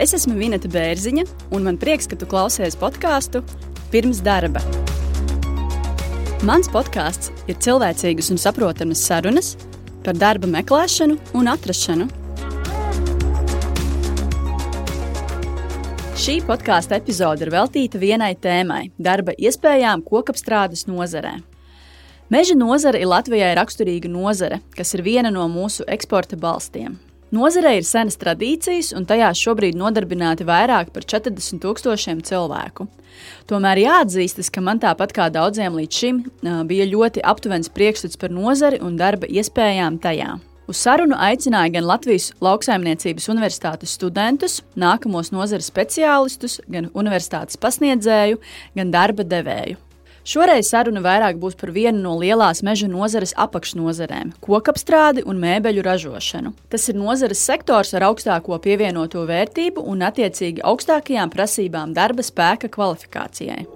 Es esmu Vineta Bērziņa, un man prieks, ka tu klausies podkāstu pirms darba. Mans podkāsts ir cilvēcīgas un saprotamas sarunas par darba meklēšanu un atrašanu. Šī podkāstu epizode ir veltīta vienai tēmai - darba iespējām kokapstrādes nozarē. Meža nozare ir Latvijai raksturīga nozare, kas ir viena no mūsu eksporta balstiem. Nozarei ir senas tradīcijas, un tajā šobrīd nodarbināti vairāk par 40 tūkstošiem cilvēku. Tomēr jāatzīstas, ka man tāpat kā daudziem līdz šim bija ļoti aptuvens priekšstats par nozari un darba iespējām tajā. Uz sarunu aicināja gan Latvijas Lauksaimniecības Universitātes studentus, nākamos nozares speciālistus, gan universitātes pasniedzēju, gan darba devēju. Šoreiz saruna vairāk būs par vienu no lielās meža nozares apakšnodarbēm - kokapstrādi un mēbeļu ražošanu. Tas ir nozares sektors ar augstāko pievienoto vērtību un attiecīgi augstākajām prasībām darba spēka kvalifikācijai.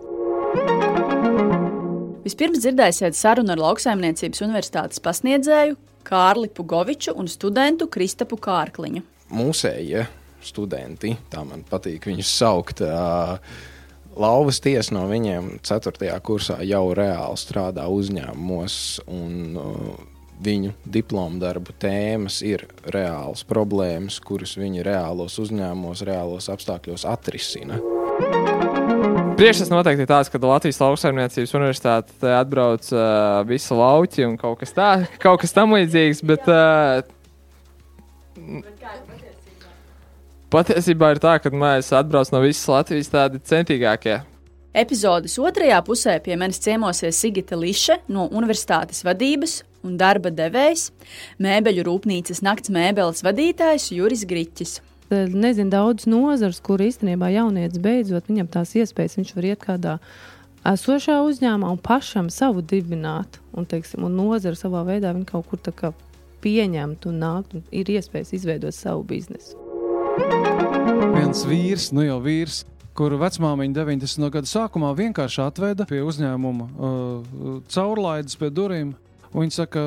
Vispirms dzirdēsiet sarunu ar Lauksaimniecības universitātes pasniedzēju Kārli Pugoviču un studentu Kristapu Kārkliņu. Mūsējie studenti, tā man patīk viņus saukt. Uh, Lauvas tiesa no viņiem 4. kursā jau reāli strādā uzņēmumos, un uh, viņu diplomu darbu tēmas ir reālas problēmas, kuras viņi reālos uzņēmumos, reālos apstākļos atrisina. Priekšstats noteikti ir tāds, ka Latvijas lauksaimniecības universitāte atbrauc uh, visi lauķi un kaut kas, tā, kaut kas tam līdzīgs. Bet, uh, Patiesībā ir tā, ka mēs atbraucam no visas Latvijas tādi centīgākie. Epizodes otrajā pusē pie manis ciemosies Sigita Liša no Universitātes vadības un darba devējs, mēbeļu rūpnīcas nakts mēbeles vadītājs Juris Griķis. Nezinu daudz nozars, kur īstenībā jaunietis beidzot viņam tās iespējas, viņš var iet kādā esošā uzņēmumā un pašam savu dibināt. Un, teiksim, un nozara savā veidā viņa kaut kur kā pieņemt un nākt un ir iespējas izveidot savu biznesu. Viens vīrs, nu jau vīrs, kuru vecmāmiņa 90. gada sākumā vienkārši atveda pie uzņēmuma uh, caurlaides pie durvīm. Viņa saka,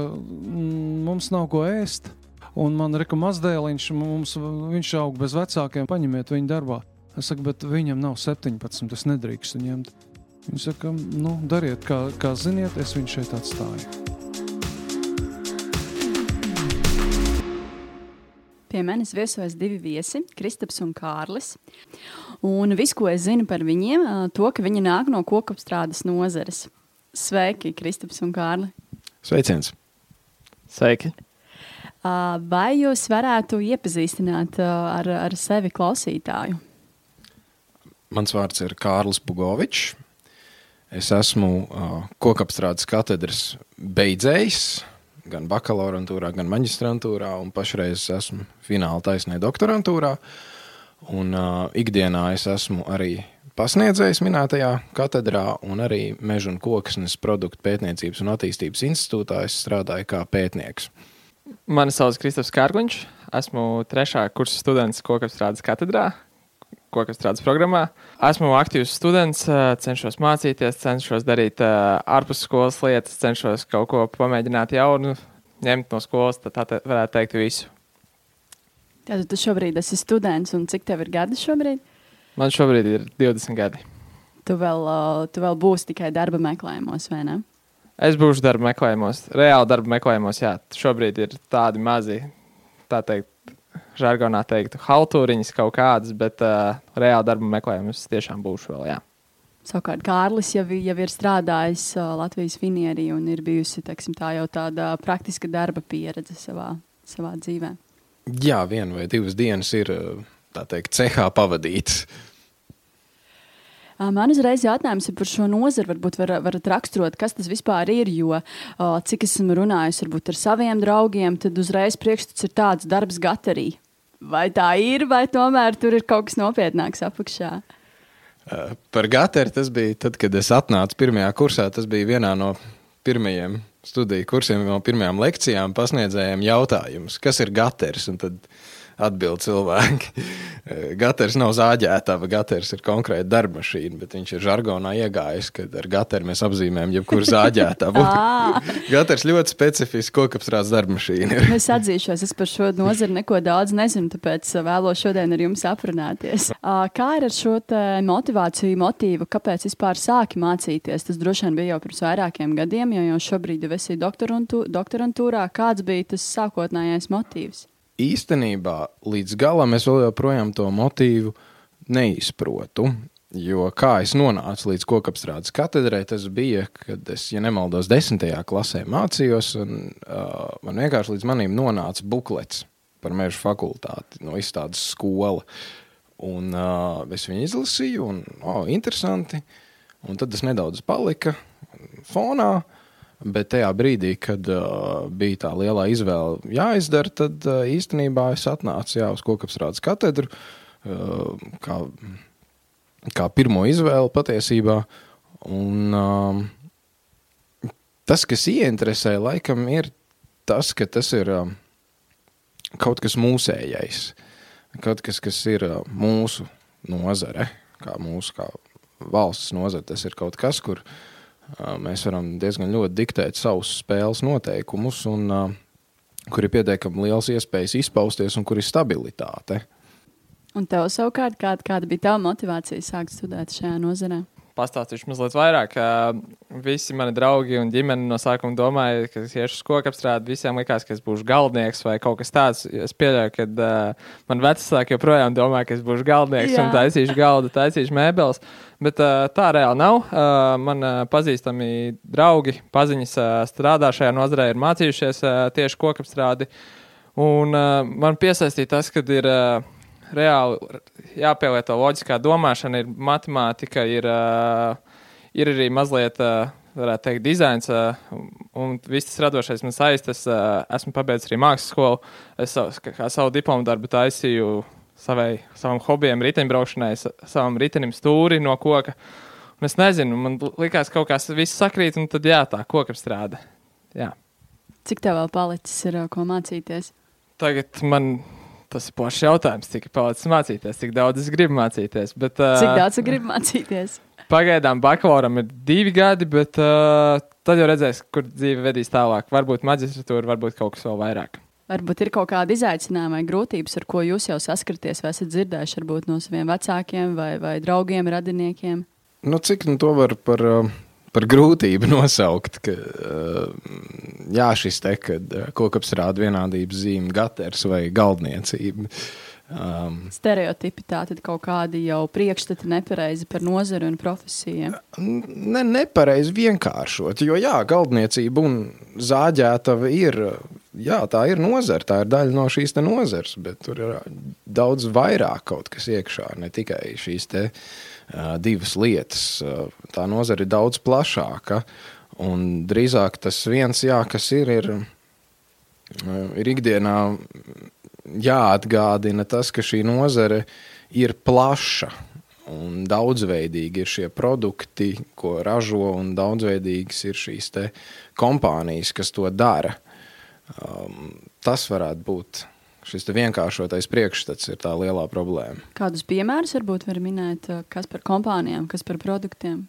mums nav ko ēst. Un man ir mazdēliņš, mums, viņš aug bez vecākiem, paņemiet viņu darbā. Es saku, bet viņam nav 17, tas nedrīkst ņemt. Viņa saka, nu, dariet, kā, kā ziniet, es viņu šeit atstāju. Pie manis viesojas divi viesi, Kristaps un Kārlis. Un viss, ko es zinu par viņiem, to, ka viņi nāk no kokapstrādes nozares. Sveiki, Kristaps un Kārli! Sveiciens! Sveiki! Vai jūs varētu iepazīstināt ar, ar sevi klausītāju? Mans vārds ir Kārlis Pugovičs. Es esmu uh, kokapstrādes katedras beidzējs gan bakalaurantūrā, gan maģistrantūrā, un pašreiz esmu fināla taisnē doktorantūrā. Un, uh, ikdienā es esmu arī pasniedzējis minētajā katedrā, un arī Meža un koksnes produktu pētniecības un attīstības institūtā es strādāju kā pētnieks. Mani sauc Kristofers Kārgliņš. Esmu trešā kursa students Kokapstrādes katedrā, Kokapstrādes programmā. Esmu aktīvs students, cenšos mācīties, cenšos darīt ārpus skolas lietas, cenšos kaut ko pamēģināt jaunu, ņemt no skolas, tā, tā varētu teikt visu. Tātad tu šobrīd esi students, un cik tev ir gadi šobrīd? Man šobrīd ir 20 gadi. Tu vēl, tu vēl būsi tikai darba meklējumos, vai ne? Es būšu darba meklējumos, reāli darba meklējumos, jā. Šobrīd ir tādi mazi, tā teikt, žargonā teiktu, haltūriņas kaut kādas, bet uh, reāli darba meklējumus tiešām būšu vēl. Jā. Savukārt Kārlis jau, jau ir strādājis uh, Latvijas finierī un ir bijusi teksim, tā jau tāda praktiska darba pieredze savā, savā dzīvē. Jā, viena vai divas dienas ir tā teikt, cehā pavadītas. Man uzreiz jautājums ir par šo nozari. Varbūt var, varat raksturot, kas tas vispār ir. Jo cik esmu runājis varbūt, ar saviem draugiem, tad uzreiz priekšstats ir tāds darbs gatarī. Vai tā ir, vai tomēr tur ir kaut kas nopietnāks apakšā? Par gatari tas bija tad, kad es atnācu pirmajā kursā. Tas bija vienā no pirmajiem studiju kursiem, no pirmajām lekcijām pasniedzējiem jautājums, kas ir gateris. Un tad atbild cilvēki. Gaters nav zāģētava, gaters ir konkrēta darba mašīna, bet viņš ir žargonā iegājis, ka ar gateru mēs apzīmējam jebkuru zāģētavu. gaters ļoti specifisks kokapstrādes darba mašīna. Es atzīšos, es par šo nozari neko daudz nezinu, tāpēc vēlos šodien ar jums aprunāties. Kā ir ar šo motivāciju, motīvu, kāpēc vispār sāki mācīties? Tas droši vien bija jau pirms vairākiem gadiem, jo jau šobrīd jau esi doktorantūrā. Kāds bija tas sākotnējais motīvs? Īstenībā līdz galam es joprojām to motīvu neizprotu. Jo kā es nonācu līdz kokapstrādes katedrē, tas bija, kad es, ja nemaldos, desmitajā klasē mācījos, un uh, man vienkārši līdz manim nonāca buklets par meža fakultāti no izstādes skola. Un uh, es viņu izlasīju, un oh, interesanti. Un tad tas nedaudz palika fonā. Uh, Bet tajā brīdī, kad uh, bija tā lielā izvēle jāizdara, tad uh, īstenībā es atnācu jā, uz kokapstrādes katedru uh, kā, kā pirmo izvēli patiesībā. Un, uh, tas, kas ieinteresē, laikam ir tas, ka tas ir uh, kaut kas mūsējais, kaut kas, kas ir uh, mūsu nozare, kā mūsu kā valsts nozare. Tas ir kaut kas, kur uh, mēs varam diezgan ļoti diktēt savus spēles noteikumus, un kur ir pietiekami liels iespējas izpausties un kur ir stabilitāte. Un tev savukārt, kāda, kāda bija tava motivācija sākt studēt šajā nozarē? pastāstīšu mazliet vairāk. Visi mani draugi un ģimene no sākuma domāja, ka es iešu uz koku apstrādi. Visiem likās, ka es būšu galvenais vai kaut kas tāds. Es pieļauju, ka uh, man vecāki joprojām domā, ka es būšu galvenais un taisīšu galdu, taisīšu mēbeles. Bet tā reāli nav. Man pazīstami draugi, paziņas strādā šajā nozarē, ir mācījušies tieši koku apstrādi. Un man piesaistīja tas, ka ir. Reāli jāpielieto loģiskā domāšana, ir matemātika, ir, ir arī mazliet, varētu teikt, dizains, un viss tas radošais man saistas. Uh, esmu pabeidzis arī mākslas skolu. Es savu, kā savu diplomu darbu taisīju savai, savam hobijam, riteņbraukšanai, savam ritenim stūri no koka. Un es nezinu, man likās, ka kaut kas viss sakrīt, un tad jā, tā koka strādā. Jā. Cik tev vēl palicis, ir ko mācīties? Tagad man Tas ir plašs jautājums, cik palicis mācīties, cik daudz es gribu mācīties. Bet, uh, cik daudz es gribu mācīties? Pagaidām bakalauram ir divi gadi, bet uh, tad jau redzēs, kur dzīve vedīs tālāk. Varbūt maģistratūra, varbūt kaut kas vēl vairāk. Varbūt ir kaut kāda izaicinājuma vai grūtības, ar ko jūs jau saskaraties, vai esat dzirdējuši varbūt no saviem vecākiem vai, vai draugiem, radiniekiem? Nu, cik nu to var par uh, par grūtību nosaukt, ka eh, jā, šis te, kad eh, kokapstrāda vienādības zīme, gaters vai galdniecība. Um, Stereotipi tā tad kaut kādi jau priekšstati nepareizi par nozari un profesiju. Ne, nepareizi vienkāršot, jo jā, galdniecība un zāģētava ir, jā, tā ir nozara, tā ir daļa no šīs nozares, bet tur ir daudz vairāk kaut kas iekšā, ne tikai šīs te uh, divas lietas. Tā nozara ir daudz plašāka. Un drīzāk tas viens, jā, kas ir, ir, ir ikdienā jāatgādina tas, ka šī nozare ir plaša un daudzveidīgi ir šie produkti, ko ražo, un daudzveidīgas ir šīs kompānijas, kas to dara. Um, tas varētu būt šis vienkāršotais priekšstats ir tā lielā problēma. Kādus piemērus varbūt var minēt, kas par kompānijām, kas par produktiem?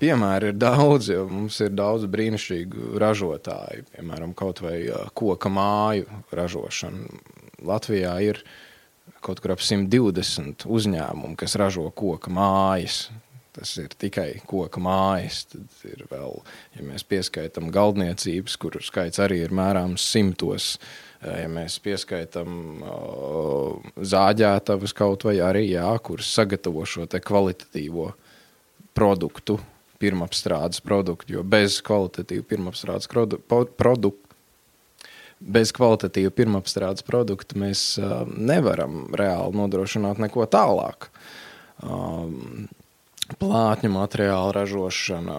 Piemēri ir daudz, jo mums ir daudz brīnišķīgu ražotāju. Piemēram, kaut vai eh, koka māju ražošana. Latvijā ir kaut kur ap 120 uzņēmumu, kas ražo koka mājas. Tas ir tikai koka mājas. Tad ir vēl, ja mēs pieskaitām galdniecības, kuru skaits arī ir mērāms simtos, uh, ja mēs pieskaitām zāģētavas kaut vai arī, jā, kuras sagatavo šo kvalitatīvo produktu, pirmapstrādes produktu, jo bez kvalitatīva pirmapstrādes produ produktu. Bez kvalitatīva pirmapstrādes produkta mēs uh, nevaram reāli nodrošināt neko tālāk. Um, plātņu materiālu ražošana,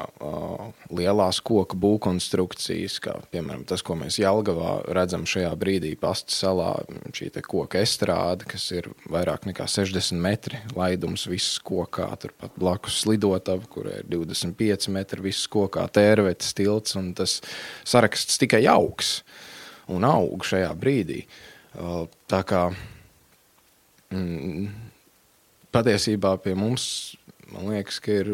lielās koku būvkonstrukcijas, kā piemēram tas, ko mēs Jelgavā redzam šajā brīdī, Pastu salā, šī koka estrāde, kas ir vairāk nekā 60 metri laidums viss kokā, turpat blakus slidotava, kur ir 25 metri viss kokā, tērvetes tilts, un tas saraksts tikai augs un aug šajā brīdī. Tā kā mm, patiesībā pie mums, man liekas, ka ir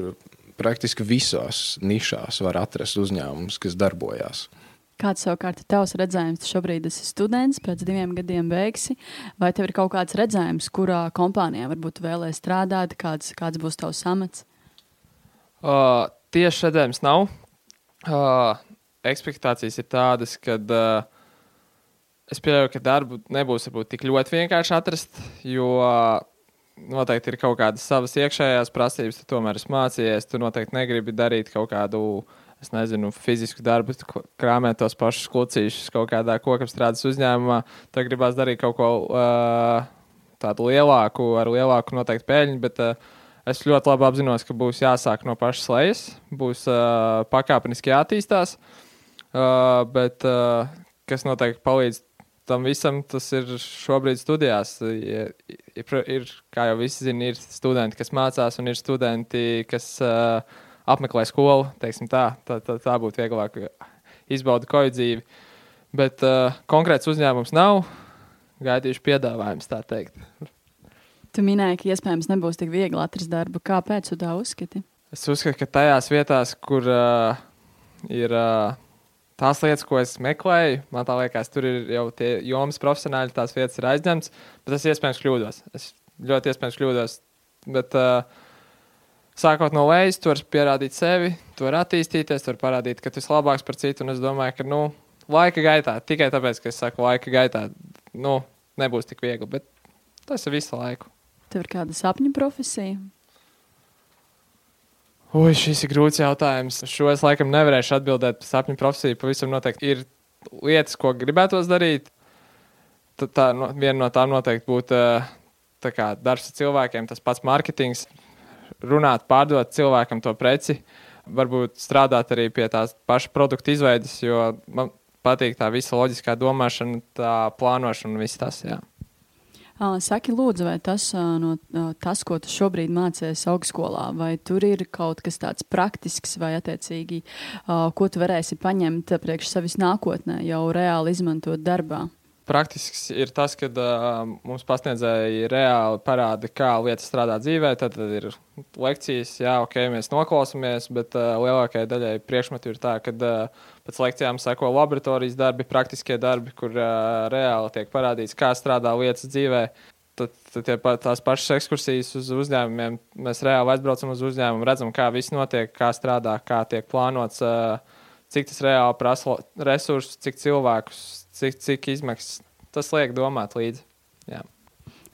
praktiski visās nišās var atrast uzņēmumus, kas darbojas. Kāds savukārt ir tavs redzējums? Tu šobrīd esi students, pēc diviem gadiem beigsi. Vai tev ir kaut kāds redzējums, kurā kompānijā varbūt vēlēsies strādāt, kāds, kāds būs tavs amats? Uh, tieši redzējums nav. Uh, ekspektācijas ir tādas, ka uh, es pieļauju, ka darbu nebūs varbūt, tik ļoti vienkārši atrast, jo uh, noteikti ir kaut kādas savas iekšējās prasības. Tu tomēr esi mācījies, tu noteikti negribi darīt kaut kādu, es nezinu, fizisku darbu, krāpēt tos pašus klucīšus kaut kādā kokapstrādes uzņēmumā. Tu gribās darīt kaut ko uh, tādu lielāku, ar lielāku noteikti peļņu. Bet, uh, Es ļoti labi apzinos, ka būs jāsāk no pašas lejas, būs uh, pakāpeniski jāattīstās, uh, bet uh, kas noteikti palīdz tam visam tas ir šobrīd studijās. Ir, ir, kā jau visi zina, ir studenti, kas mācās, un ir studenti, kas uh, apmeklē skolu. Tā, tā, tā, tā būtu vieglāk izbaudīt koju dzīvi. Bet uh, konkrēts uzņēmums nav gaidījuši piedāvājums, tā teikt. Tu minēji, ka iespējams nebūs tik viegli atrast darbu. Kāpēc tu tā uzskati? Es uzskatu, ka tajās vietās, kur uh, ir uh, tās lietas, ko es meklēju, man liekas, tur ir jau tie jomas profesionāļi, tās vietas ir aizņemtas. Bet es iespējams kļūdos. Es ļoti iespējams kļūdos. Bet, uh, Sākot no lejas, tu vari pierādīt sevi, tu vari attīstīties, tu vari parādīt, ka tu esi labāks par citu. Un es domāju, ka nu, laika gaitā, tikai tāpēc, ka es saku, laika gaitā, nu, nebūs tik viegli. Bet tas ir visu laiku. Tev ir kāda sapņu profesija? Ui, šis ir grūts jautājums. Šo es laikam nevarēšu atbildēt sapņu profesiju. Pavisam noteikti ir lietas, ko gribētos darīt. Tad tā, no, viena no tām noteikti būtu kā, darbs ar cilvēkiem, tas pats mārketings, runāt, pārdot cilvēkam to preci. Varbūt strādāt arī pie tās paša produkta izveides, jo man patīk tā visa loģiskā domāšana, tā plānošana un viss tas. Jā. Saki, lūdzu, vai tas, no, tas, ko tu šobrīd mācies augstskolā, vai tur ir kaut kas tāds praktisks, vai attiecīgi, ko tu varēsi paņemt priekš sevis nākotnē, jau reāli izmantot darbā? Praktisks ir tas, ka uh, mums pasniedzēji reāli parāda, kā lietas strādā dzīvē. Tad, tad ir lekcijas, jā, ok, mēs noklausāmies, bet uh, lielākajai daļai priekšmetu ir tā, ka uh, pēc lekcijām seko laboratorijas darbi, praktiskie darbi, kur uh, reāli tiek parādīts, kā strādā lietas dzīvē. Tad, tad tie, tās pašas ekskursijas uz uzņēmumiem, mēs reāli aizbraucam uz uzņēmumu, redzam, kā viss notiek, kā strādā, kā tiek plānots, uh, cik tas reāli prasa resursus, cik cilvēkus cik, cik izmaksas. Tas liek domāt līdzi. Jā.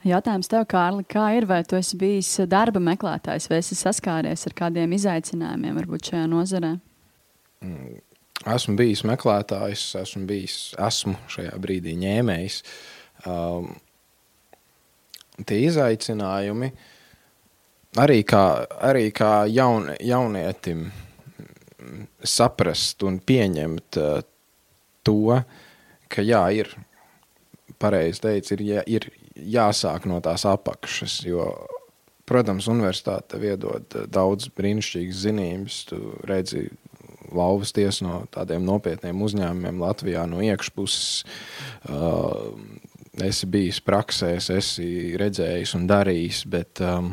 Jautājums tev, Kārli, kā ir? Vai tu esi bijis darba meklētājs, vai esi saskāries ar kādiem izaicinājumiem, varbūt šajā nozarē? Mm, esmu bijis meklētājs, esmu bijis, esmu šajā brīdī ņēmējs. Um, tie izaicinājumi arī kā, arī kā jaun, jaunietim saprast un pieņemt uh, to, uh, ka jā, ir pareizi teicis, ir, jā, ir jāsāk no tās apakšas. Jo, protams, universitāte iedod daudz brīnišķīgas zinības. Tu redzi lauvas tiesu no tādiem nopietniem uzņēmumiem Latvijā no iekšpuses. Uh, esi bijis praksēs, esi redzējis un darījis, bet um,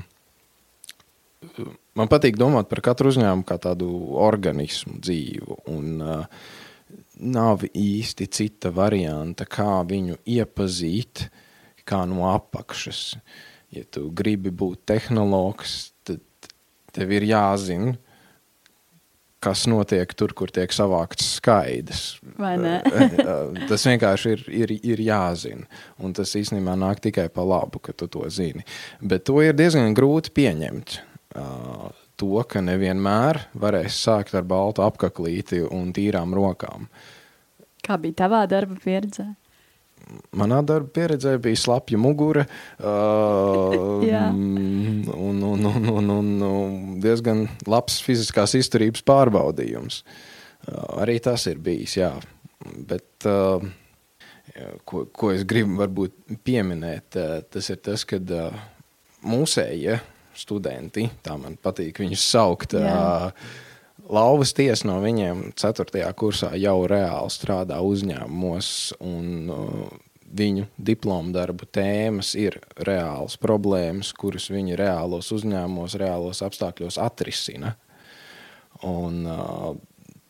man patīk domāt par katru uzņēmumu kā tādu organismu dzīvu. Un, uh, nav īsti cita varianta, kā viņu iepazīt, kā no apakšas. Ja tu gribi būt tehnologs, tad tev ir jāzina, kas notiek tur, kur tiek savākts skaidrs. tas vienkārši ir, ir, ir jāzina. Un tas īstenībā nāk tikai pa labu, ka tu to zini. Bet to ir diezgan grūti pieņemt. Uh, to, ka nevienmēr varēs sākt ar baltu apaklīti un tīrām rokām. Kā bija tavā darba pieredzē? Manā darba pieredzē bija slapja mugura uh, un, un, un, un, un, diezgan labs fiziskās izturības pārbaudījums. Uh, arī tas ir bijis, jā. Bet, uh, ko, ko es gribu varbūt pieminēt, uh, tas ir tas, ka uh, mūsējie ja, studenti, tā man patīk viņus saukt. Jā. Lauvas tiesa no viņiem 4. kursā jau reāli strādā uzņēmumos un viņu diplomu darbu tēmas ir reālas problēmas, kuras viņi reālos uzņēmumos, reālos apstākļos atrisina. Un,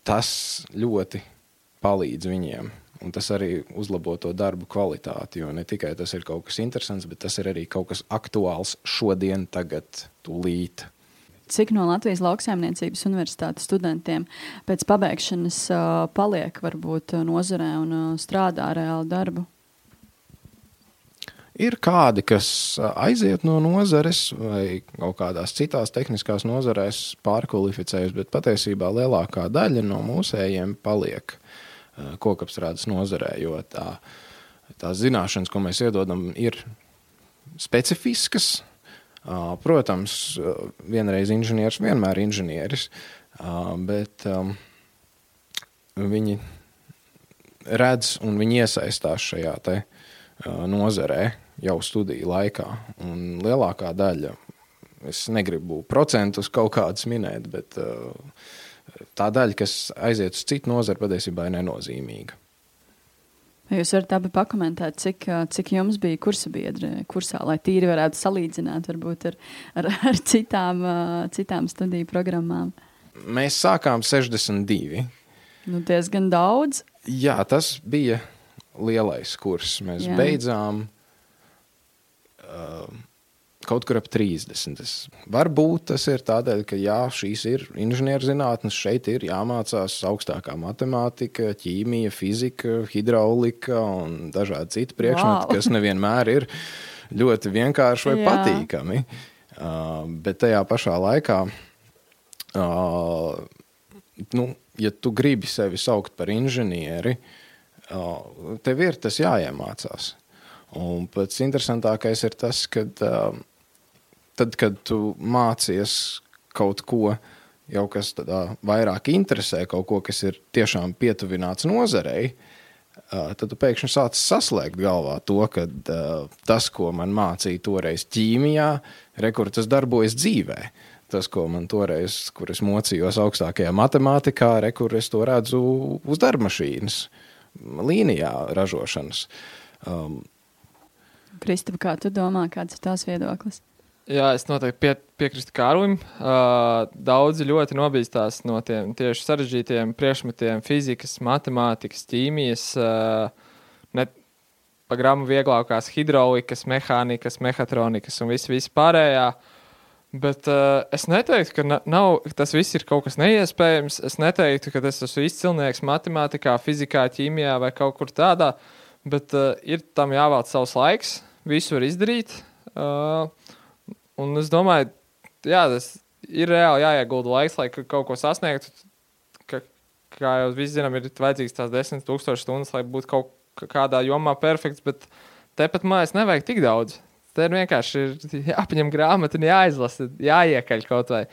tas ļoti palīdz viņiem. Un tas arī uzlabo to darbu kvalitāti. Jo ne tikai tas ir kaut kas interesants, bet tas ir arī kaut kas aktuāls šodien, tagad, tūlīt. Cik no Latvijas lauksaimniecības universitātes studentiem pēc pabeigšanas uh, paliek varbūt nozarē un uh, strādā reālu darbu? Ir kādi, kas aiziet no nozares vai kaut kādās citās tehniskās nozarēs pārkvalificējas, bet patiesībā lielākā daļa no mūsējiem paliek kokapstrādes nozarē, jo tā, tās zināšanas, ko mēs iedodam, ir specifiskas. Protams, vienreiz inženieris, vienmēr inženieris, bet viņi redz un viņi iesaistās šajā nozarē jau studiju laikā. Un lielākā daļa, es negribu procentus kaut kādus minēt, bet tā daļa, kas aiziet uz citu nozari, patiesībā ir nenozīmīga. Jūs varat abi pakomentēt, cik, cik jums bija kursa biedri kursā, lai tīri varētu salīdzināt varbūt ar, ar, ar citām, citām studiju programmām. Mēs sākām 62. Nu, diezgan daudz. Jā, tas bija lielais kurs. Mēs Jā. beidzām uh, kaut kur ap 30. Es, varbūt tas ir tādēļ, ka jā, šīs ir inženierzinātnes, šeit ir jāmācās augstākā matemātika, ķīmija, fizika, hidraulika un dažādi citi priekšmeti, wow. kas nevienmēr ir ļoti vienkārši vai jā. patīkami. Uh, bet tajā pašā laikā, uh, nu, ja tu gribi sevi saukt par inženieri, uh, tev ir tas jāiemācās. Un pats interesantākais ir tas, ka uh, tad, kad tu mācies kaut ko, jau kas tādā vairāk interesē, kaut ko, kas ir tiešām pietuvināts nozarei, tad tu pēkšņi sāc saslēgt galvā to, ka tas, ko man mācīja toreiz ķīmijā, rekur tas darbojas dzīvē. Tas, ko man toreiz, kur es mocījos augstākajā matemātikā, rekur es to redzu uz darba mašīnas, līnijā ražošanas. Um, Kristap, kā tu domā, kāds ir tās viedoklis? Jā, es noteikti pie, piekrītu Kārlim. Uh, daudzi ļoti nobīstās no tiem tieši sarežģītiem priekšmetiem, fizikas, matemātikas, ķīmijas, uh, ne pa gramu vieglākās hidraulikas, mehānikas, mehatronikas un viss, viss pārējā. Bet uh, es neteiktu, ka nav, tas viss ir kaut kas neiespējams. Es neteiktu, ka es esmu izcilnieks matemātikā, fizikā, ķīmijā vai kaut kur tādā. Bet uh, ir tam jāvēl savs laiks, visu var izdarīt. Uh, Un es domāju, jā, tas ir reāli jāiegulda laiks, lai kaut ko sasniegtu. Ka, kā jau visi zinām, ir vajadzīgs tās desmit tūkstoši stundas, lai būtu kaut kādā jomā perfekts, bet tepat mājās nevajag tik daudz. Te ir vienkārši jāpaņem grāmatu un jāizlasa, jāiekaļ kaut vai.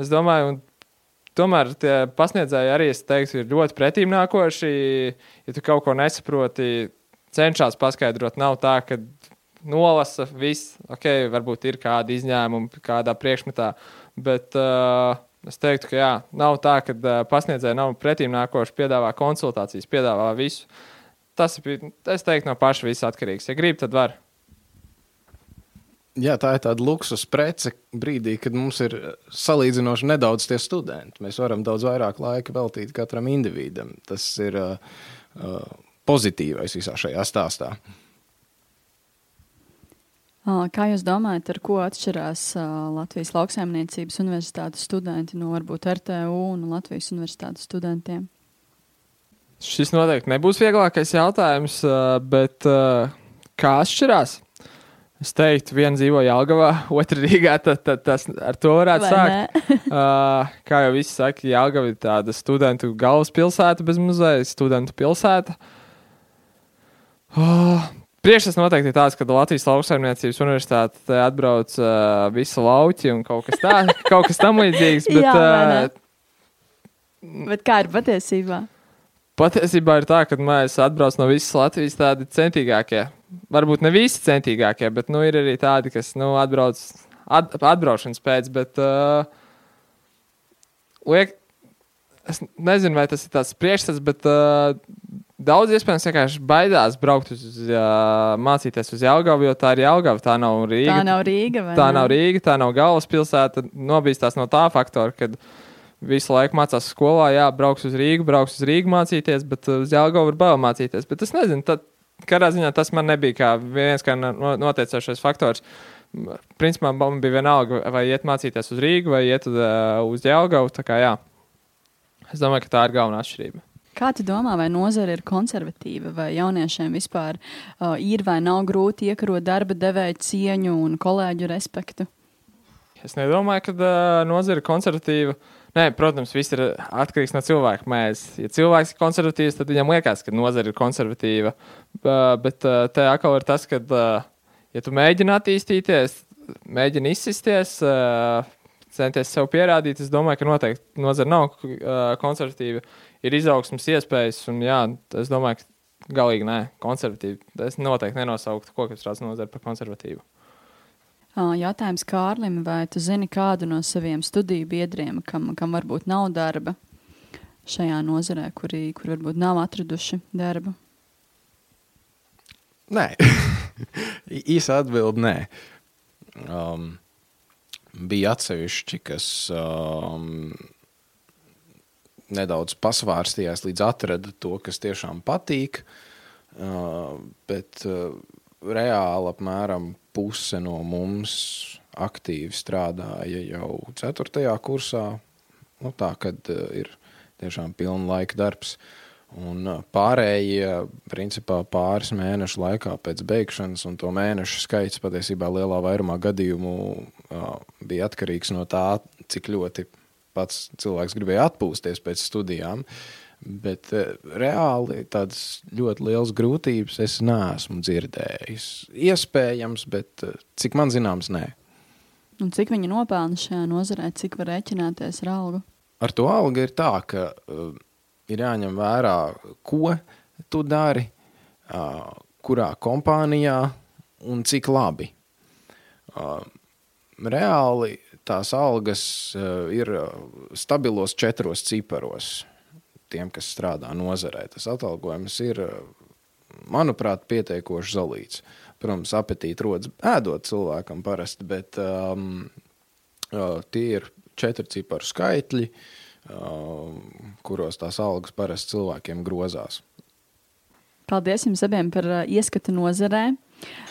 Es domāju, un tomēr tie pasniedzēji arī, es teiktu, ir ļoti pretīm nākoši. Ja tu kaut ko nesaproti, cenšas paskaidrot. Nav tā, ka nolasa, viss, ok, varbūt ir kādi izņēmumi kādā priekšmetā, bet uh, es teiktu, ka jā, nav tā, ka uh, pasniedzēji nav pretīm nākoši, piedāvā konsultācijas, piedāvā visu. Tas ir, es teiktu, no paša viss atkarīgs. Ja grib, tad var. Jā, tā ir tāda luksus prece brīdī, kad mums ir salīdzinoši nedaudz tie studenti. Mēs varam daudz vairāk laika veltīt katram individam. Tas ir uh, pozitīvais visā šajā stāstā. Uh, Kā jūs domājat, ar ko atšķirās Latvijas lauksaimniecības universitātes studenti no varbūt RTU un Latvijas universitātes studentiem? Šis noteikti nebūs vieglākais jautājums, bet kā atšķirās? Es teiktu, viena dzīvo Jālgavā, otra Rīgā. Tad, tad tas ar to varētu Vai sākt. kā jau visi saka, Jālgava ir tāda studentu galvaspilsēta bez muzeja, studentu pilsēta. Uh, Priekšstats noteikti ir tāds, ka Latvijas lauksaimniecības universitāte atbrauc uh, visu lauķi un kaut kas tāds - kaut kas tam līdzīgs. Bet, Jā, uh, bet kā ir patiesībā? Patiesībā ir tā, ka mēs atbraucam no visas Latvijas tādi centīgākie. Varbūt ne visi centīgākie, bet nu, ir arī tādi, kas nu, atbrauc at, atbraušanas pēc. Bet, uh, liek, es nezinu, vai tas ir tāds priekšstats, bet uh, Daudz iespējams vienkārši baidās braukt uz uh, mācīties uz Jālgavu, jo tā ir Jālgava, tā nav Rīga. Tā nav Rīga. Tā nav Rīga, tā nav galvaspilsēta. Nobīstās no tā faktora, ka visu laiku mācās skolā, jā, brauks uz Rīgu, brauks uz Rīgu mācīties, bet uz Jālgavu var bail mācīties. Bet es nezinu, tad, kādā ziņā tas man nebija kā viens kā noteicošais faktors. Principā man bija vienalga, vai iet mācīties uz Rīgu vai iet uz, uh, uz Jālgavu. Tā kā jā. Es domāju, ka tā ir galvenā atšķirība. Kā tu domā, vai nozare ir konservatīva, vai jauniešiem vispār uh, ir vai nav grūti iekarot darba devēju cieņu un kolēģu respektu? Es nedomāju, ka uh, nozare ir konservatīva. Nē, protams, viss ir atkarīgs no cilvēka mēs. Ja cilvēks ir konservatīvs, tad viņam liekas, ka nozare ir konservatīva. Uh, bet uh, te atkal ir tas, ka, uh, ja tu mēģini attīstīties, mēģini izsisties, uh, centies sev pierādīt, es domāju, ka noteikti nozare nav uh, konservatīva ir izaugsmas iespējas. Un, jā, es domāju, ka galīgi nē, konservatīvi. Es noteikti nenosauktu kokapstrādes nozari par konservatīvu. Jautājums Kārlim, vai tu zini kādu no saviem studiju biedriem, kam, kam varbūt nav darba šajā nozarē, kuri, kuri varbūt nav atraduši darbu? Nē, īsa atbilde nē. Um, bija atsevišķi, kas um, nedaudz pasvārstījās, līdz atrada to, kas tiešām patīk. Uh, bet uh, reāli apmēram puse no mums aktīvi strādāja jau 4. kursā. Nu, tā kad uh, ir tiešām pilna laika darbs. Un pārējie, principā, pāris mēnešu laikā pēc beigšanas, un to mēnešu skaits patiesībā lielā vairumā gadījumu bija atkarīgs no tā, cik ļoti pats cilvēks gribēja atpūsties pēc studijām. Bet uh, reāli tādas ļoti liels grūtības es neesmu dzirdējis. Iespējams, bet uh, cik man zināms, nē. Un cik viņi nopelna šajā nozarē, cik var rēķināties ar algu? Ar to algu ir tā, ka uh, ir jāņem vērā, ko tu dari, kurā kompānijā un cik labi. Reāli tās algas ir stabilos četros ciparos. Tiem, kas strādā nozarē, tas atalgojums ir, manuprāt, pietiekoši zelīts. Protams, apetīti rodas ēdot cilvēkam parasti, bet um, tie ir četri ciparu skaitļi, uh, kuros tās algas parasti cilvēkiem grozās. Paldies jums abiem par uh, ieskatu nozarē.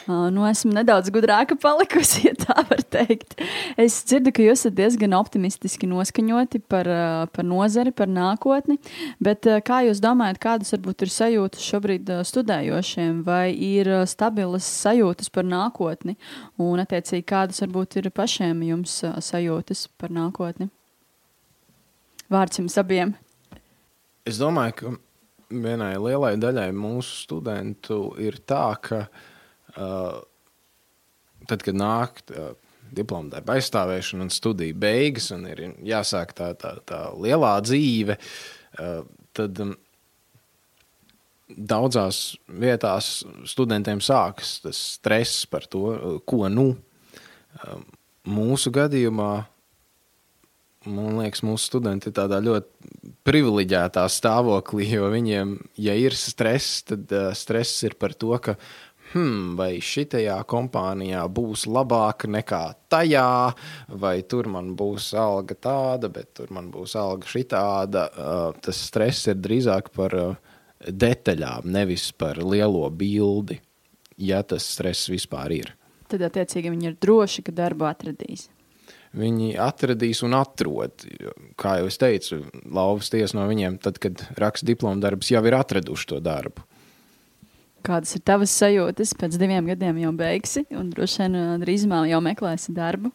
Uh, nu, esmu nedaudz gudrāka palikusi, ja tā var teikt. Es dzirdu, ka jūs esat diezgan optimistiski noskaņoti par, uh, par nozari, par nākotni. Bet kā jūs domājat, kādas varbūt ir sajūtas šobrīd studējošiem, vai ir stabilas sajūtas par nākotni? Un, attiecīgi, kādas varbūt ir pašiem jums sajūtas par nākotni? Vārds jums abiem. Es domāju, ka vienai lielai daļai mūsu studentu ir tā, ka uh, tad, kad nāk uh, diploma darba aizstāvēšana un studiju beigas, un ir jāsāk tā, tā, tā lielā dzīve, uh, tad um, daudzās vietās studentiem sākas tas stress par to, ko nu. Mūsu gadījumā, man liekas, mūsu studenti ir tādā ļoti privileģētā stāvoklī, jo viņiem, ja ir stress, tad stress ir par to, ka hmm, vai šitajā kompānijā būs labāk nekā tajā, vai tur man būs alga tāda, bet tur man būs alga šitāda. Uh, tas stress ir drīzāk par uh, detaļām, nevis par lielo bildi, ja tas stress vispār ir. Tad, attiecīgi, viņi ir droši, ka darbu atradīs. Viņi atradīs un atrod. Kā jau es teicu, lauvas tiesa no viņiem, tad, kad raksta diplomu darbus, jau ir atraduši to darbu. Kādas ir tavas sajūtas? Pēc diviem gadiem jau beigsi, un droši vien drīzumā jau meklēsi darbu.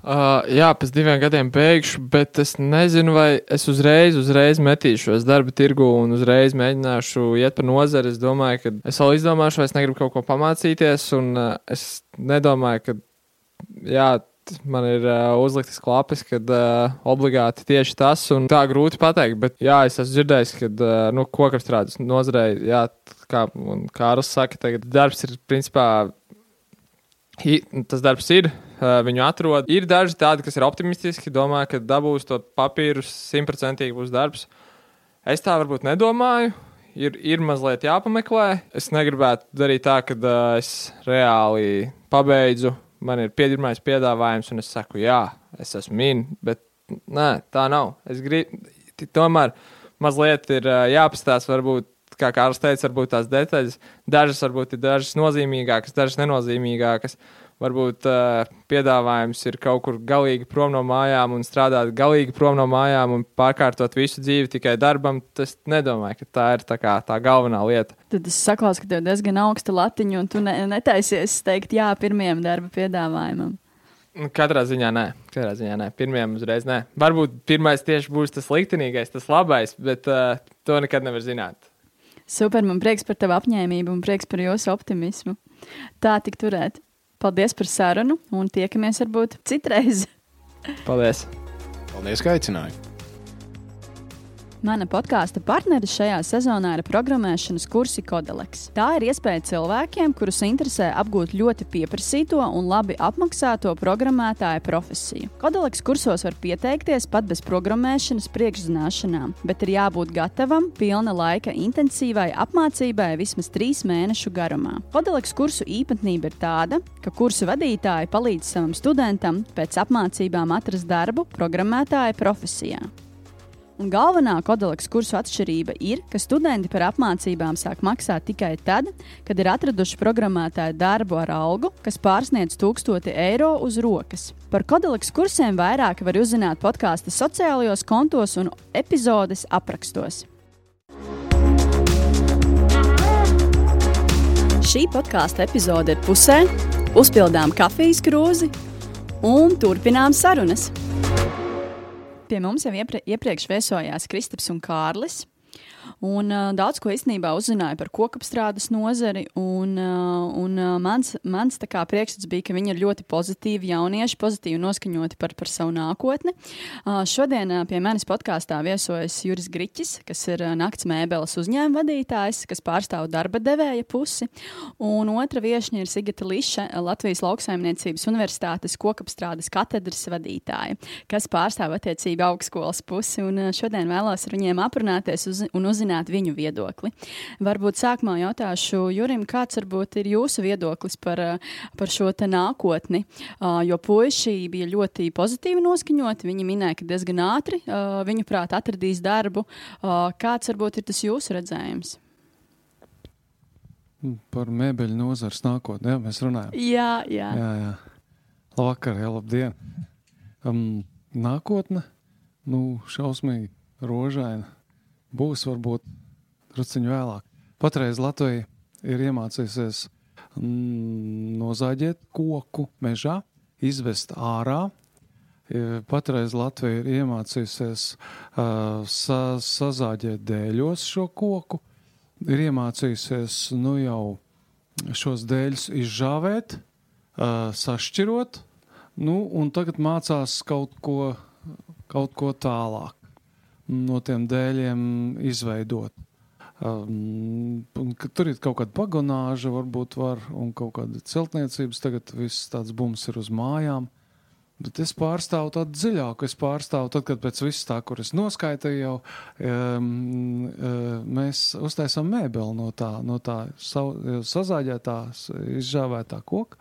Uh, jā, pēc diviem gadiem beigšu, bet es nezinu, vai es uzreiz, uzreiz metīšos darba tirgu un uzreiz mēģināšu iet pa nozari. Es domāju, ka es vēl izdomāšu, vai es negribu kaut ko pamācīties, un uh, es nedomāju, ka jā, man ir uh, uzliktas klapes, kad uh, obligāti tieši tas, un tā grūti pateikt. Bet, jā, es esmu dzirdējis, ka uh, nu, kokapstrādes nozarē, jā, kā Kārls saka, tagad darbs ir principā. Tas darbs ir, viņu atrod. Ir daži tādi, kas ir optimistiski, domā, ka dabūs to papīru, simtprocentīgi būs darbs. Es tā varbūt nedomāju, ir, ir mazliet jāpameklē. Es negribētu darīt tā, ka uh, es reāli pabeidzu, man ir pirmais piedāvājums, un es saku, jā, es esmu min, bet nē, tā nav. Es gribu, tomēr mazliet ir uh, jāpastāsta, varbūt kā Kārlis teica, varbūt tās detaļas, dažas varbūt ir dažas nozīmīgākas, dažas nenozīmīgākas. Varbūt uh, piedāvājums ir kaut kur galīgi prom no mājām un strādāt galīgi prom no mājām un pārkārtot visu dzīvi tikai darbam. Es nedomāju, ka tā ir tā, kā, tā galvenā lieta. Tad es saklausu, ka tev diezgan augsta latiņa un tu ne, netaisies teikt jā pirmajam darba piedāvājumam. Nu, katrā ziņā nē, katrā ziņā nē. Pirmajam uzreiz nē. Varbūt pirmais tieši būs tas liktenīgais, tas labais, bet uh, to nekad nevar zināt. Super, man prieks par tavu apņēmību un prieks par jūsu optimismu. Tā tik turēt. Paldies par sarunu un tiekamies varbūt citreiz. Paldies! Paldies, ka aicināji! Mana podkāstu partneris šajā sezonā ir programmēšanas kursi Kodeleks. Tā ir iespēja cilvēkiem, kurus interesē apgūt ļoti pieprasīto un labi apmaksāto programmētāja profesiju. Kodeleks kursos var pieteikties pat bez programmēšanas priekšzināšanām, bet ir jābūt gatavam pilna laika intensīvai apmācībai vismaz trīs mēnešu garumā. Kodeleks kursu īpatnība ir tāda, ka kursu vadītāji palīdz savam studentam pēc apmācībām atrast darbu programmētāja profesijā. Un galvenā kodoleks kursu atšķirība ir, ka studenti par apmācībām sāk maksāt tikai tad, kad ir atraduši programmētāju darbu ar algu, kas pārsniedz 1000 eiro uz rokas. Par kodoleks kursiem vairāk var uzzināt podkāstu sociālajos kontos un epizodes aprakstos. Šī podkāstu epizode ir pusē, uzpildām kafijas krūzi un turpinām sarunas. Pie mums jau iepre, iepriekš viesojās Kristaps un Kārlis. Un, uh, daudz ko īstenībā uzzināju par kokapstrādes nozari. Un, uh, un, uh, mans mans priekšstats bija, ka viņi ir ļoti pozitīvi jaunieši, pozitīvi noskaņoti par, par savu nākotni. Uh, šodien uh, pie manis podkāstā viesojas Juris Griķis, kas ir uh, nakts mēbeles uzņēmuma vadītājs, kas pārstāv darba devēja pusi. Un otra viesņa ir Sigita Liša, Latvijas lauksaimniecības universitātes kokapstrādes katedras vadītāja, kas pārstāv attiecīgi augstskolas pusi. Un, uh, šodien vēlos ar viņiem aprunāties uz, un uzzināt, uzzināt viņu viedokli. Varbūt sākumā jautāšu Jurim, kāds varbūt ir jūsu viedoklis par, eh, par šo nākotni, uh, jo puiši bija ļoti pozitīvi noskaņoti, viņi minēja, ka diezgan ātri uh, viņu prāt atradīs darbu. Kāds varbūt ir tas jūsu redzējums? Par mēbeļu nozares nākotni, jā, mēs runājam. Jā, jā. jā, jā. Labvakar, jā, labdien. Um, nākotne, nu, šausmīgi rožaina būs varbūt drusciņu vēlāk. Patreiz Latvija ir iemācījusies mm, nozāģēt koku mežā, izvest ārā. Patreiz Latvija ir iemācījusies uh, sa, sazāģēt dēļos šo koku, ir iemācījusies nu jau šos dēļus izžāvēt, uh, sašķirot, nu, un tagad mācās kaut ko, kaut ko tālāk no tiem dēļiem izveidot. Um, tur ir kaut kāda pagonāža, varbūt var, un kaut kāda celtniecības. Tagad viss tāds bums ir uz mājām. Bet es pārstāvu tādu dziļāku. Es pārstāvu, tad, kad pēc viss tā, kur es noskaitīju, jau um, um, mēs uztaisām mēbeli no tā, no tā sazāģētā, izžāvētā koka.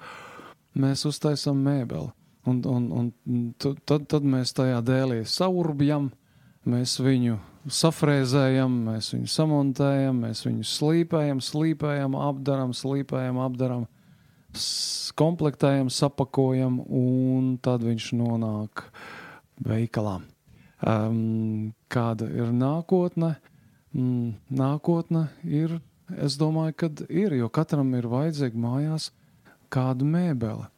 Mēs uztaisām mēbeli. Un, un, un tad, tad mēs tajā dēlī saurbjam, Mēs viņu safrēzējam, mēs viņu samontējam, mēs viņu slīpējam, slīpējam, apdaram, slīpējam, apdaram, komplektējam, sapakojam, un tad viņš nonāk veikalā. Um, kāda ir nākotne? Mm, nākotne ir, es domāju, ka ir, jo katram ir vajadzīga mājās kāda mēbele.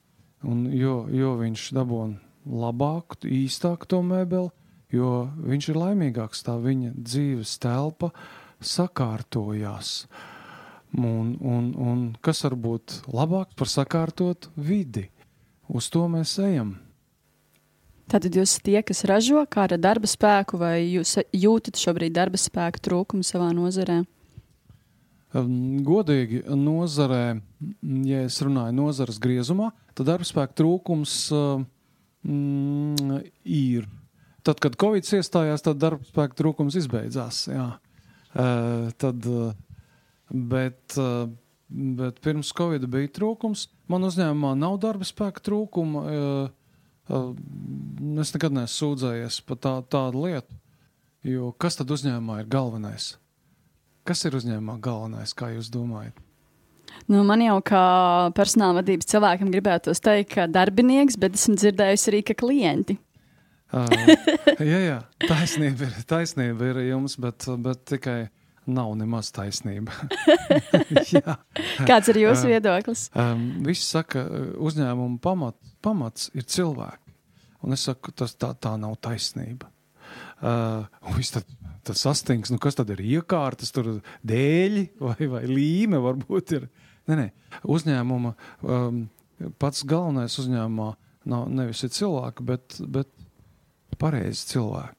Un jo, jo viņš dabūna labāku, īstāku to mēbeli, jo viņš ir laimīgāks, tā viņa dzīves telpa sakārtojās. Un, un, un kas var būt labāk par sakārtot vidi? Uz to mēs ejam. Tātad jūs esat tie, kas ražo kāda darba spēku, vai jūs jūtat šobrīd darba spēku trūkumu savā nozarē? Godīgi, nozarē, ja es runāju nozares griezumā, tad darba spēku trūkums mm, ir Tad, kad Covid iestājās, tad darba spēka trūkums izbeidzās. Jā. Uh, tad, uh, bet, uh, bet pirms Covid bija trūkums. Man uzņēmumā nav darba spēka trūkuma. Es nekad neesmu sūdzējies par tā, tādu lietu. Jo kas tad uzņēmumā ir galvenais? Kas ir uzņēmumā galvenais, kā jūs domājat? Nu, man jau kā personāla vadības cilvēkam gribētu teikt, ka darbinieks, bet esmu dzirdējusi arī, ka klienti. Jā, jā, taisnība ir, taisnība ir jums, bet, bet tikai nav nemaz taisnība. Kāds ir jūsu viedoklis? Um, visi saka, uzņēmuma pamat, pamats ir cilvēki. Un es saku, tas tā, tā nav taisnība. Uh, tad, tad sastings, nu kas tad ir iekārtas, tur dēļi vai, vai līme varbūt ir. Nē, nē, uzņēmuma um, pats galvenais uzņēmumā nav nevis ir cilvēki, bet, bet pareizi cilvēki.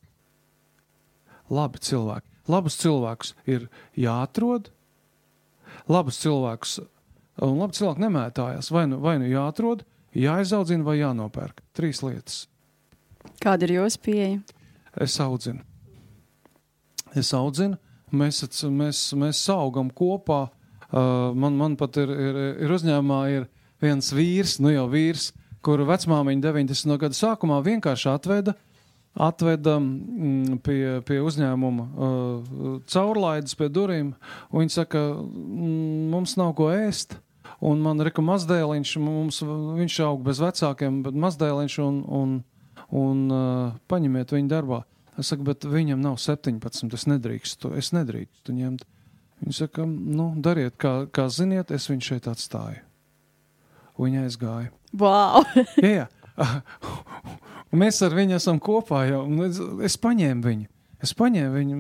Labi cilvēki. Labus cilvēkus ir jāatrod, labus cilvēkus, un labi cilvēki nemētājās. Vai nu, vai nu jāatrod, jāizaudzina vai jānopērk. Trīs lietas. Kāda ir jūsu pieeja? Es audzinu. Es audzinu, mēs, mēs, mēs augam kopā. Uh, man, man pat ir, ir, ir uzņēmumā ir viens vīrs, nu jau vīrs, kuru vecmāmiņa 90. gada sākumā vienkārši atveda, atveda mm, pie, pie uzņēmuma uh, caurlaides pie durvīm. Viņa saka, mm, mums nav ko ēst. Un man ir mazdēliņš, mums, viņš aug bez vecākiem, bet mazdēliņš un, un, un uh, paņemiet viņu darbā. Es saku, bet viņam nav 17, es nedrīkstu, es nedrīkstu ņemt. Viņi saka, nu, dariet, kā, kā ziniet, es viņu šeit atstāju. Viņa aizgāja. Wow! jā, jā. Un mēs ar viņu esam kopā jau. Es, es paņēmu viņu. Es paņēmu viņu,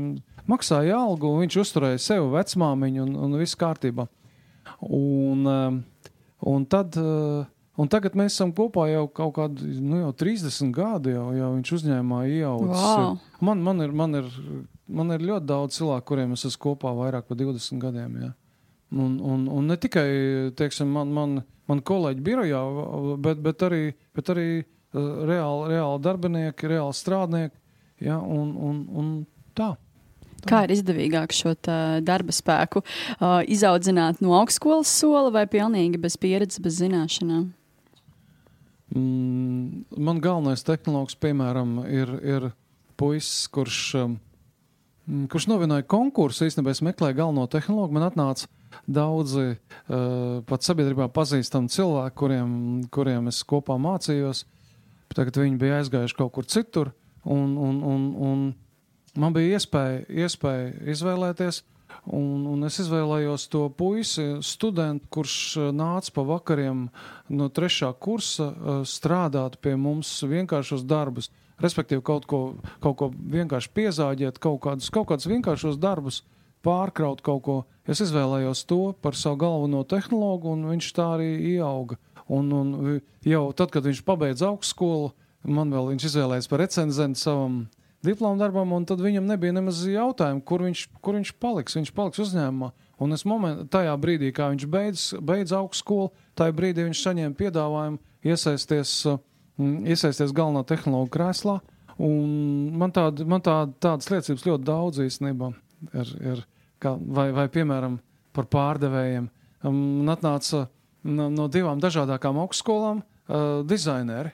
maksāju algu, un viņš uzturēja sevi, vecmāmiņu, un, un viss kārtībā. Un, um, un tad uh, Un tagad mēs esam kopā jau kaut kādi nu, jau 30 gadi, jau, jau viņš uzņēmumā iejaucas. Wow. Man, man, ir, man, ir, man ir ļoti daudz cilvēku, kuriem es esmu kopā vairāk par 20 gadiem. Ja. Un, un, un ne tikai teiksim, man, man, man kolēģi birojā, bet, bet arī, bet arī reāli, reāli darbinieki, reāli strādnieki. Ja, un, un, un tā. Kā ir izdevīgāk šo darba spēku uh, izaudzināt no augstskolas sola vai pilnīgi bez pieredzes, bez zināšanām? Mm, man galvenais tehnoloģis, piemēram, ir, ir puisis, kurš, um, kurš novināja konkursu. Īstenībā es meklēju galveno tehnoloģiju. Man atnāca daudzi uh, pat sabiedrībā pazīstami cilvēki, kuriem, kuriem es kopā mācījos. Tagad viņi bija aizgājuši kaut kur citur, un, un, un, un man bija iespēja, iespēja izvēlēties. Un, un es izvēlējos to puisi, studentu, kurš nāca pa vakariem no trešā kursa eh, strādāt pie mums vienkāršos darbus. Respektīvi, kaut ko, kaut ko vienkārši piezāģēt, kaut kādus, kaut kādus vienkāršos darbus, pārkraut kaut ko. Es izvēlējos to par savu galveno tehnoloģiju, un viņš tā arī ieauga. Un, un jau tad, kad viņš pabeidza augstskolu, man vēl viņš izvēlējās par recenzentu savam diplomu darbam, un tad viņam nebija nemaz jautājumu, kur viņš, kur viņš paliks. Viņš paliks uzņēmumā. Un es moment, tajā brīdī, kad viņš beidz, beidz augstskolu, tajā brīdī viņš saņēma piedāvājumu iesaisties, mm, iesaisties galvenā tehnoloģija krēslā. Un man, tād, man tād, tādas liecības ļoti daudz īstenībā ir. ir kā, vai, vai, piemēram, par pārdevējiem. Man atnāca no, no divām dažādākām augstskolām uh, dizaineri.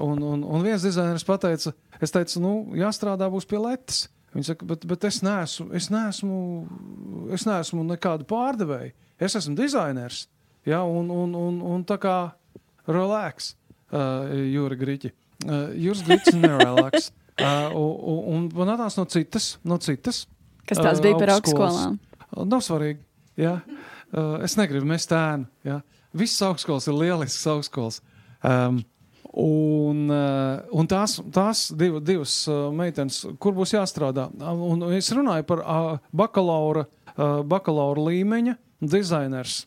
Un, un, un viens dizainers pateica, es teicu, nu, jāstrādā būs pie letes. Viņa saka, bet, bet es, neesmu, es, neesmu, es neesmu nekāda pārdevēja. Es esmu dizainers. Ja, un, un, un, un tā kā relax, uh, Jūra Grīķi. Uh, Jūras Grīķis nerelax. Uh, un, un man atnāca no citas, no citas. Kas tās uh, bija par augstskolām? Uh, nav svarīgi. Ja? Uh, es negribu mest ēnu. Ja? Visas augstskolas ir lielisks augstskolas. Um, Un, eh, un tās, tās div, divas eh, meitenes, kur būs jāstrādā. Un es runāju par bakalaura, bakalaura līmeņa dizainers,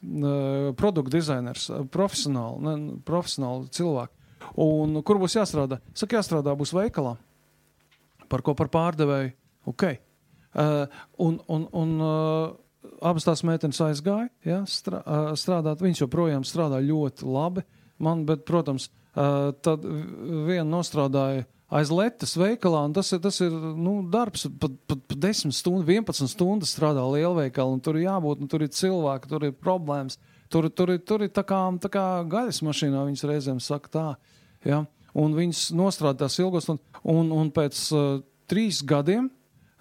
produktu dizainers, profesionāli, ne, profesionāli cilvēki. Un kur būs jāstrādā? Saka, jāstrādā būs veikalā. Par ko par pārdevēju? Ok. Uh, un, un, un uh, abas tās meitenes aizgāja ja, strādāt. Viņas joprojām strādā ļoti labi. Man, bet, protams, tad viena nostrādāja aiz letes veikalā, un tas ir, tas ir nu, darbs, pat, pat, pat 10 stundas, 11 stundas strādā lielveikalā, un tur ir jābūt, un tur ir cilvēki, tur ir problēmas. Tur, tur, tur ir tā kā, tā kā gaļas mašīnā, viņas reizēm saka tā. Ja? Un viņas nostrādās ilgos, un, un, un pēc uh, trīs gadiem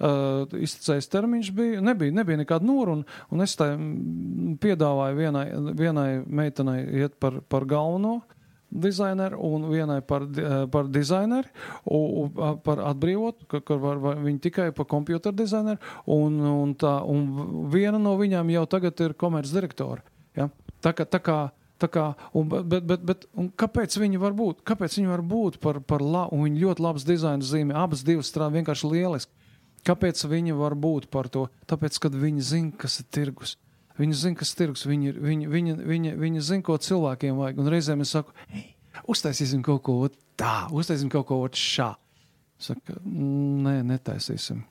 uh, iztecējis termiņš bija, nebija, nebija nekāda noruna, un es tā mm, piedāvāju vienai, vienai meitenei iet par, par galveno dizaineru un vienai par, par dizaineru, un, un par atbrīvot, ka, ka var, var, viņi tikai par computer dizaineru, un, un, tā, un viena no viņām jau tagad ir komercdirektora. Ja? Tā kā, tā kā, tā kā, un, bet, bet, bet, un kāpēc viņi var būt? Kāpēc viņi var būt par, par labu, viņi ļoti labs dizaina zīme, abas divas strādā vienkārši lieliski. Kāpēc viņi var būt par to? Tāpēc, kad viņi zina, kas ir tirgus. Viņi zina, kas ir tirgus, viņi, ir- viņi, viņi, viņi, viņi zina, ko cilvēkiem vajag. Un reizēm es saku, hei, uztaisīsim kaut ko ot tā, uztaisīsim kaut ko ot šā. Saka, nē, netaisīsim.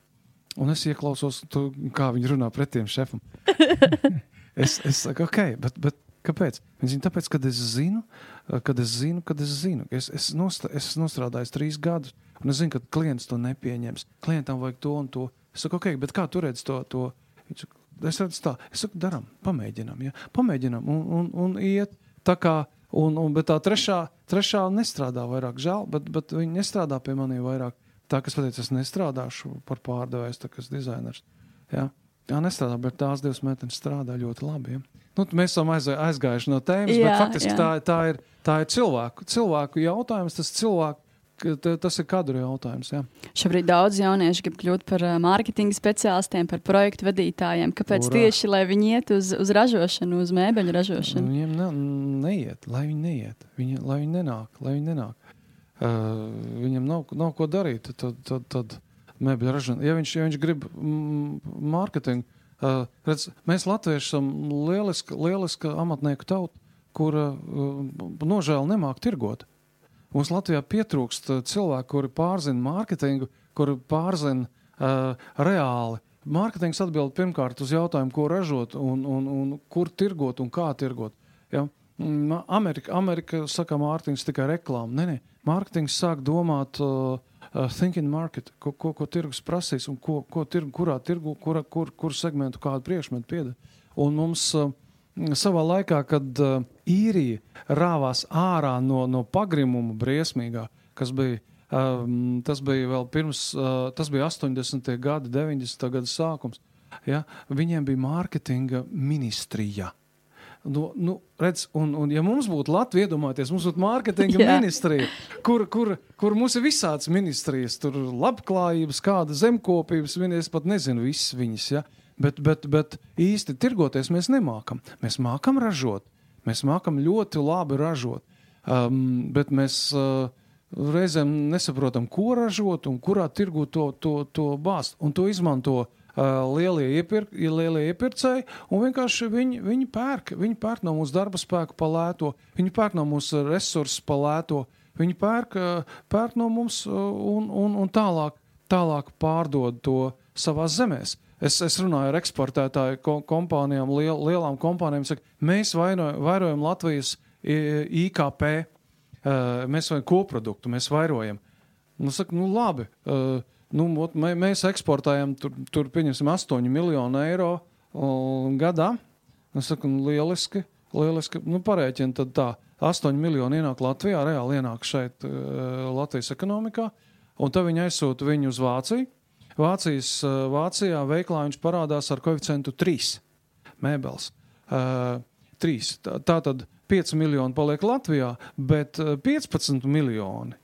Un es ieklausos, tu, kā viņi runā pret tiem šefam. es, es saku, ok, bet, bet kāpēc? Viņi zina, tāpēc, kad es zinu, kad es zinu, kad es zinu. Es, es, nostra, es esmu nostrādājis trīs gadus, un es zinu, ka klients to nepieņems. Klientam vajag to un to. Es saku, ok, bet kā tu redzi to? to? Es redzu tā, es saku, darām, pamēģinām, ja? pamēģinām un, un, un iet tā kā. Un, un, bet tā trešā, trešā nestrādā vairāk. Žēl, bet, bet viņi nestrādā pie maniem vairāk. Tā, kas pateica, es nestrādāšu par pārdevēju, tā kā dizainers. Ja? Jā, nestrādā, bet tās divas meitenes strādā ļoti labi. Ja? Nu, mēs esam aiz, aizgājuši no tēmas, jā, bet faktiski jā. tā, tā, ir, tā ir cilvēku, cilvēku jautājums. Tas, cilvēku, tas ir kadru jautājums. Jā. Šobrīd daudz jauniešu grib kļūt par mārketinga speciālistiem, par projektu vadītājiem. Kāpēc Urā. tieši lai viņi iet uz, uz ražošanu, uz mēbeļu ražošanu? Viņiem ne, neiet, lai viņi neiet, viņi, lai viņi nenāk. Lai viņi nenāk. Uh, viņam nav, nav ko darīt. Tad, tad, tad mēbeļu ražošana. Ja viņš, ja viņš grib mārketingu, uh, redz, mēs latvieši esam lieliska, lieliska amatnieku tauta, kura uh, nožēl nemāk tirgot. Mums Latvijā pietrūkst uh, cilvēku, kuri pārzina mārketingu, kuri pārzina uh, reāli. Mārketings atbild pirmkārt uz jautājumu, ko ražot, un, un, un kur tirgot un kā tirgot. Ja? Amerika, Amerika saka, mārketings tikai reklāma. Nē, nē, mārketings sāk domāt, uh, uh, thinking market, ko, ko, ko tirgus prasīs un ko, ko tirgu, kurā tirgu, kura, kur, kur segmentu kādu priekšmetu piedāvā. Un mums uh, savā laikā, kad uh, īrija rāvās ārā no, no pagrimuma briesmīgā, kas bija, um, tas bija vēl pirms, uh, tas bija 80. gadi, 90. gada sākums, ja, viņiem bija mārketinga ministrija. Nu, nu, redz, un, un, ja mums būtu Latvija, iedomājieties, mums būtu mārketinga Jā. ministrija, kur, kur, kur mums ir visādas ministrijas, tur labklājības, kāda zemkopības, es pat nezinu, visas viņas. Ja? Bet, bet, bet īsti tirgoties mēs nemākam. Mēs mākam ražot, mēs mākam ļoti labi ražot, um, bet mēs uh, reizēm nesaprotam, ko ražot un kurā tirgu to, to, to bāzt. Un to izmanto uh, lielie, iepirk, lielie iepirkēji, un vienkārši viņi, viņi pērk. Viņi pērk no mūsu darba spēka palēto, viņi pērk no mūsu resursu palēto, viņi pērk, uh, pērk no mums uh, un, un, un tālāk, tālāk pārdod to savās zemēs. Es, es runāju ar eksportētāju ko, kompānijām, liel, lielām kompānijām. Saka, mēs vairojam, vairojam Latvijas I- IKP, uh, mēs vairojam koproduktu, mēs vairojam. Nu, saka, nu, labi, uh, nu, mēs eksportējam tur, tur pieņemsim, 8 miljonu eiro gadā. Es saku, nu, lieliski, lieliski. Nu, parēķini tad tā, 8 miljoni ienāk Latvijā, reāli ienāk šeit Latvijas ekonomikā, un tad viņi aizsūta viņu uz Vāciju. Vācijas, uh, Vācijā veiklā viņš parādās ar koeficientu 3 mēbeles. Uh, 3. Tā, tā tad 5 miljoni paliek Latvijā, bet uh, 15 miljoni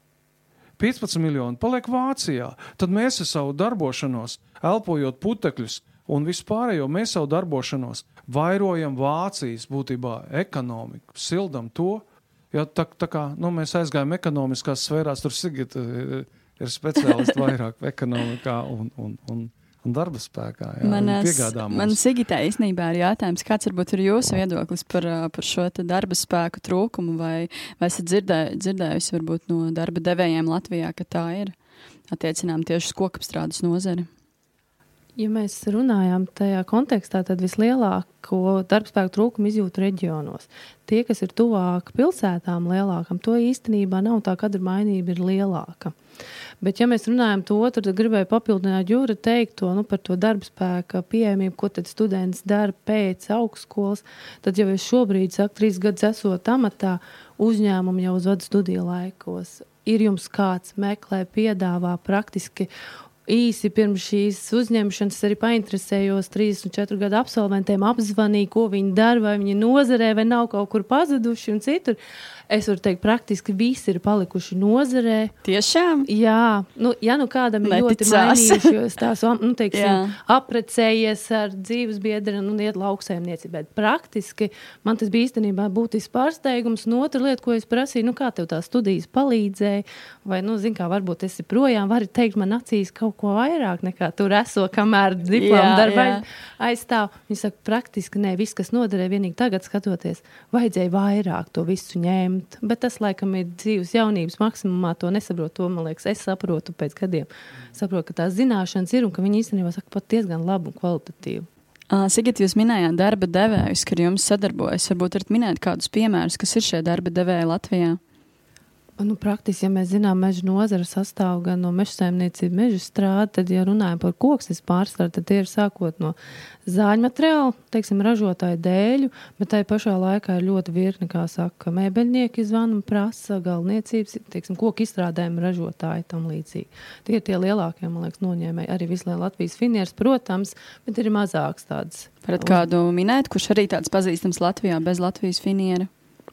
15 miljoni paliek Vācijā. Tad mēs ar savu darbošanos, elpojot putekļus un vispārējo, mēs savu darbošanos vairojam Vācijas būtībā ekonomiku, sildam to. Ja, tā, tā kā nu, mēs aizgājām ekonomiskās sfērās, tur Sigita ir, speciālisti vairāk ekonomikā un, un, un, un darba spēkā. Jā, Man, Viņi es- piegādā man. Sigitē īstenībā ir jautājums, kāds varbūt ir jūsu viedoklis par, par šo darba spēku trūkumu, vai, vai esat dzirdē, dzirdējusi varbūt no darba devējiem Latvijā, ka tā ir attiecinām tieši uz kokapstrādes nozari? Ja mēs runājam tajā kontekstā, tad vislielāko darbspēku trūkumu izjūt reģionos. Tie, kas ir tuvāk pilsētām lielākam, to īstenībā nav tā, kad mainība ir lielāka. Bet, ja mēs runājam to otru, tad gribēju papildināt Jūra teikto nu, par to darbspēka pieejamību, ko tad students dara pēc augstskolas. Tad jau es šobrīd saku, trīs gadus esot amatā, uzņēmumu jau uzvadu studiju laikos. Ir jums kāds meklē, piedāvā praktiski īsi pirms šīs uzņemšanas arī painteresējos 34 gadu absolventiem, apzvanīju, ko viņi dara, vai viņi nozarē, vai nav kaut kur pazuduši un citur es varu teikt, praktiski visi ir palikuši nozarē. Tiešām? Jā, nu, ja nu kādam ir ļoti mainījušies tās, nu, teiksim, aprecējies ar dzīves biedru un iet lauksēmniecību, bet praktiski man tas bija īstenībā būtisks pārsteigums. Un otra lieta, ko es prasīju, nu, kā tev tā studijas palīdzēja, vai, nu, zin kā, varbūt esi projām, vari teikt man acīs kaut ko vairāk nekā tur esot, kamēr diplomu darba aizstāv. Viņi saka, praktiski nē, viss, kas noderēja, vienīgi tagad skatoties, vajadzēja vairāk to visu ņēmt ņemt. Bet tas, laikam, ir dzīves jaunības maksimumā. To nesaprotu. To, man liekas, es saprotu pēc gadiem. Saprotu, ka tās zināšanas ir un ka viņi īstenībā saka pat diezgan labu un kvalitatīvu. Sigit, jūs minējāt darba devējus, ka jums sadarbojas. Varbūt varat minēt kādus piemērus, kas ir šie darba devēji Latvijā? Nu, praktiski, ja mēs zinām, meža nozara sastāv gan no meža saimniecības, meža strādes, tad, ja runājam par koksnes pārstrādi, tad tie ir sākot no zāļu materiālu, teiksim, ražotāju dēļu, bet tai pašā laikā ir ļoti virkni, kā saka, mēbeļnieki zvana un prasa galvniecības, teiksim, koku izstrādājumu ražotāji tam līdzīgi. Tie ir tie lielākie, man liekas, noņēmēji. Arī vislien Latvijas finieris, protams, bet ir mazāks tāds. Varat kādu minēt, kurš arī tāds pazīstams Latvijā bez Latvijas finiera?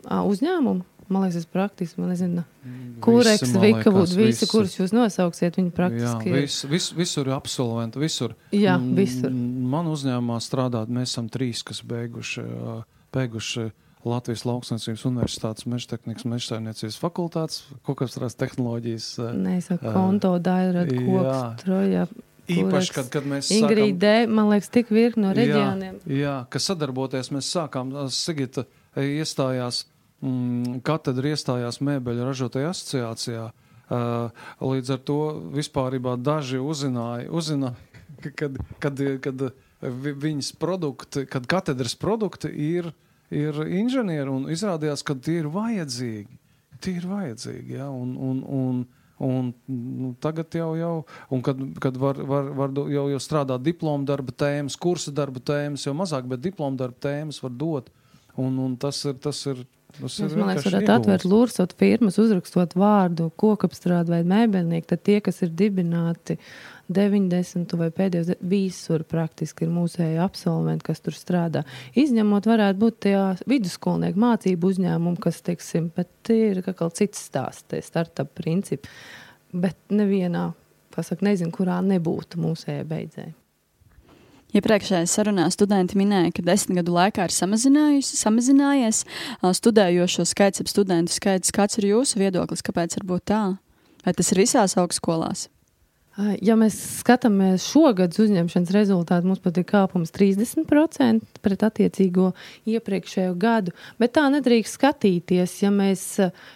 Uzņēmumu? Man liekas, tas praktiski. Man nezinu, kurš vika būtu visi, kurus jūs nosauksiet. Viņi praktiski jā, vis, vis, visur ir absolventi. Visur. Jā, visur. Man uzņēmumā strādāt, mēs esam trīs, kas beiguši, beiguši Latvijas Lauksnesības Universitātes meža tehnikas meža saimniecības fakultātes, kokapstrādes tehnoloģijas. Nē, es saku, konto, daļrad, koks, troja. Īpaši, kad, kad mēs Ingrīdē, sākam, man liekas, tik virkni no reģioniem. Jā, jā, kas sadarboties, mēs sākām, Sigita iestājās mm, katedra iestājās mēbeļu ražotāju asociācijā. Uh, līdz ar to vispār daži uzzināja, uzzināja kad, kad, kad viņas produkti, kad katedras produkti ir, ir inženieri un izrādījās, ka tie ir vajadzīgi. Tie ir vajadzīgi, ja? un, un, un, un nu, tagad jau, jau un kad, kad var, var, var jau, jau strādāt diplomu darba tēmas, kursa darba tēmas, jau mazāk, bet diplomu darba tēmas var dot. Un, un tas ir, tas ir Tas Jūs, man liekas, varat atvērt lūrsot firmas, uzrakstot vārdu kokapstrāde vai mēbelnieki, tad tie, kas ir dibināti 90 vai pēdējos visur praktiski ir mūsēji absolventi, kas tur strādā. Izņemot varētu būt tie vidusskolnieku mācību uzņēmumi, kas, teiksim, bet ir kaut cits stāsts, tie startup principi. Bet nevienā, pasaka, nezinu, kurā nebūtu mūsēji beidzēji. Iepriekšējā sarunā studenti minēja, ka desmit gadu laikā ir samazinājies studējošo skaits, ap studentu skaits. Kāds ir jūsu viedoklis, kāpēc var būt tā? Vai tas ir visās augstskolās? Ja mēs skatāmies šogad uzņemšanas rezultātu, mums pat ir kāpums 30% pret attiecīgo iepriekšējo gadu. Bet tā nedrīkst skatīties. Ja mēs,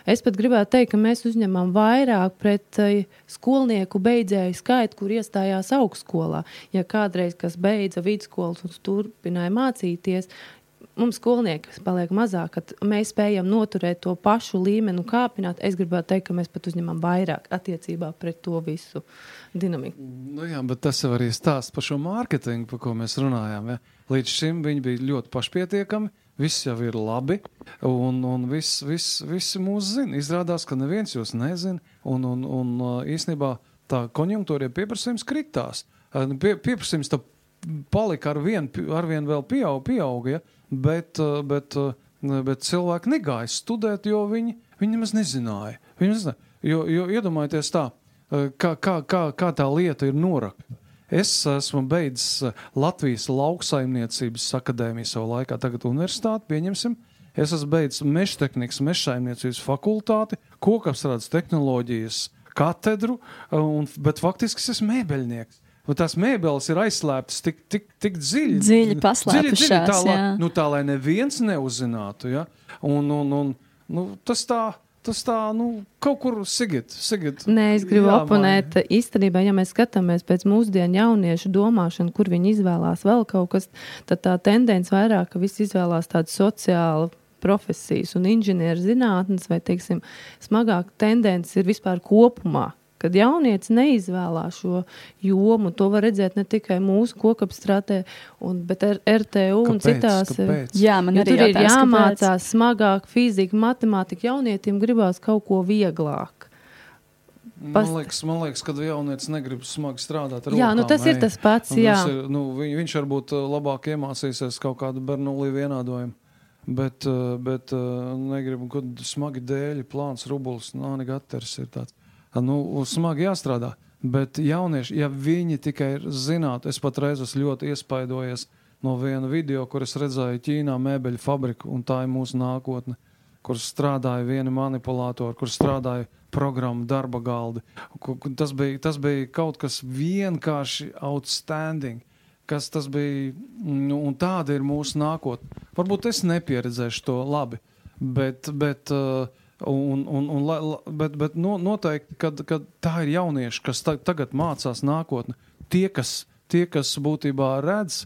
es pat gribētu teikt, ka mēs uzņemam vairāk pret skolnieku beidzēju skaitu, kur iestājās augstskolā. Ja kādreiz kas beidza vidusskolas un turpināja mācīties, mums skolnieki paliek mazāk, kad mēs spējam noturēt to pašu līmeni un kāpināt. Es gribētu teikt, ka mēs pat uzņemam vairāk attiecībā pret to visu dinamiku. Nu jā, bet tas jau arī stāsta par šo mārketingu, par ko mēs runājām. Ja? Līdz šim viņi bija ļoti pašpietiekami. Viss jau ir labi, un, un viss, viss, visi mūs zina. Izrādās, ka neviens jūs nezina, un, un, un īstenībā tā konjunktūra pieprasījums kritās. Pie, pieprasījums palika ar vienu, ar vienu vēl pieaug, pieauga. Ja? Bet, eh, bet, eh, bet cilvēki negāja studēt, jo viņi, viņi nemaz nezināja. Viņi nezināja. Jo, jo iedomājieties tā, eh, kā, kā, kā, kā tā lieta ir norakta. Es esmu beidzis Latvijas lauksaimniecības akadēmiju savā laikā, tagad universitāti, pieņemsim. Es esmu beidzis meža tehnikas, meža saimniecības fakultāti, kokapstrādes tehnoloģijas katedru, un, bet faktiski es esmu mēbeļnieks. Un tās mēbeles ir aizslēptas tik, tik, tik dziļi. Dziļi paslēptas. Dziļi, dziļi, tā, lai, nu, tā, lai neviens neuzzinātu. Ja? Un, un, un, nu, tas tā, tas tā, nu, kaut kur sigit, sigit. Nē, es gribu jāmaina. oponēt. Īstenībā, ja mēs skatāmies pēc mūsdienu jauniešu domāšanu, kur viņi izvēlās vēl kaut kas, tad tā tendence vairāk, ka visi izvēlās tādu sociālu profesijas un inženieru zinātnes, vai, teiksim, smagāk tendence ir vispār kopumā. Kad jaunietis neizvēlās šo jomu, to var redzēt ne tikai mūsu kokapstrādē, un, bet ar RTU un Kāpēc? citās. eh, Kāpēc? Jā, man arī tur ir jautājums, kāpēc? jāmācās smagāk fizika, matemātika. Jaunietim gribās kaut ko vieglāk. Man Past- liekas, man liekas, ka jaunietis negrib smagi strādāt ar Jā, nu rokām, tas ir ej. tas pats. Tas Ir, nu, vi- viņš varbūt uh, labāk iemācīsies kaut kādu bernulī vienādojumu. Bet, uh, bet negribu, kad smagi dēļi, plāns, rublis, nāni gaters ir tāds. Nu, smagi jāstrādā. Bet jaunieši, ja viņi tikai zinātu, es patreiz esmu ļoti iespaidojies no viena video, kur es redzēju Ķīnā mēbeļu fabriku, un tā ir mūsu nākotne, kur strādāja vieni manipulātori, kur strādāja programmu darba galdi. Tas bija, tas bija kaut kas vienkārši outstanding. Kas tas bija, nu, un tāda ir mūsu nākotne. Varbūt es nepieredzēšu to labi, bet, bet, uh, un, un, un, bet, bet no, noteikti, kad, kad tā ir jaunieši, kas ta, tagad mācās nākotni, tie, kas, tie, kas būtībā redz,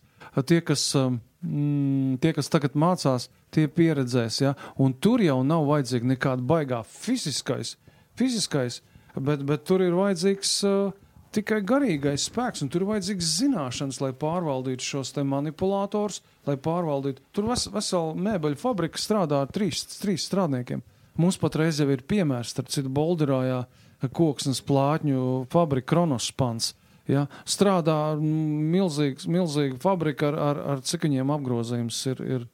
tie, kas, um, mm, tie, kas tagad mācās, tie pieredzēs. Ja? Un tur jau nav vajadzīga nekāda baigā fiziskais, fiziskais bet, bet tur ir vajadzīgs uh, tikai garīgais spēks, un tur ir vajadzīgs zināšanas, lai pārvaldītu šos te manipulators, lai pārvaldītu. Tur ves, vesela mēbeļu fabrika strādā ar trīs, trīs strādniekiem. Mums patreiz jau ir piemērs, starp citu, Bolderājā koksnes plātņu fabrika Kronospans. Ja, strādā milzīgs, milzīga fabrika ar, ar, ar cik viņiem apgrozījums ir, ir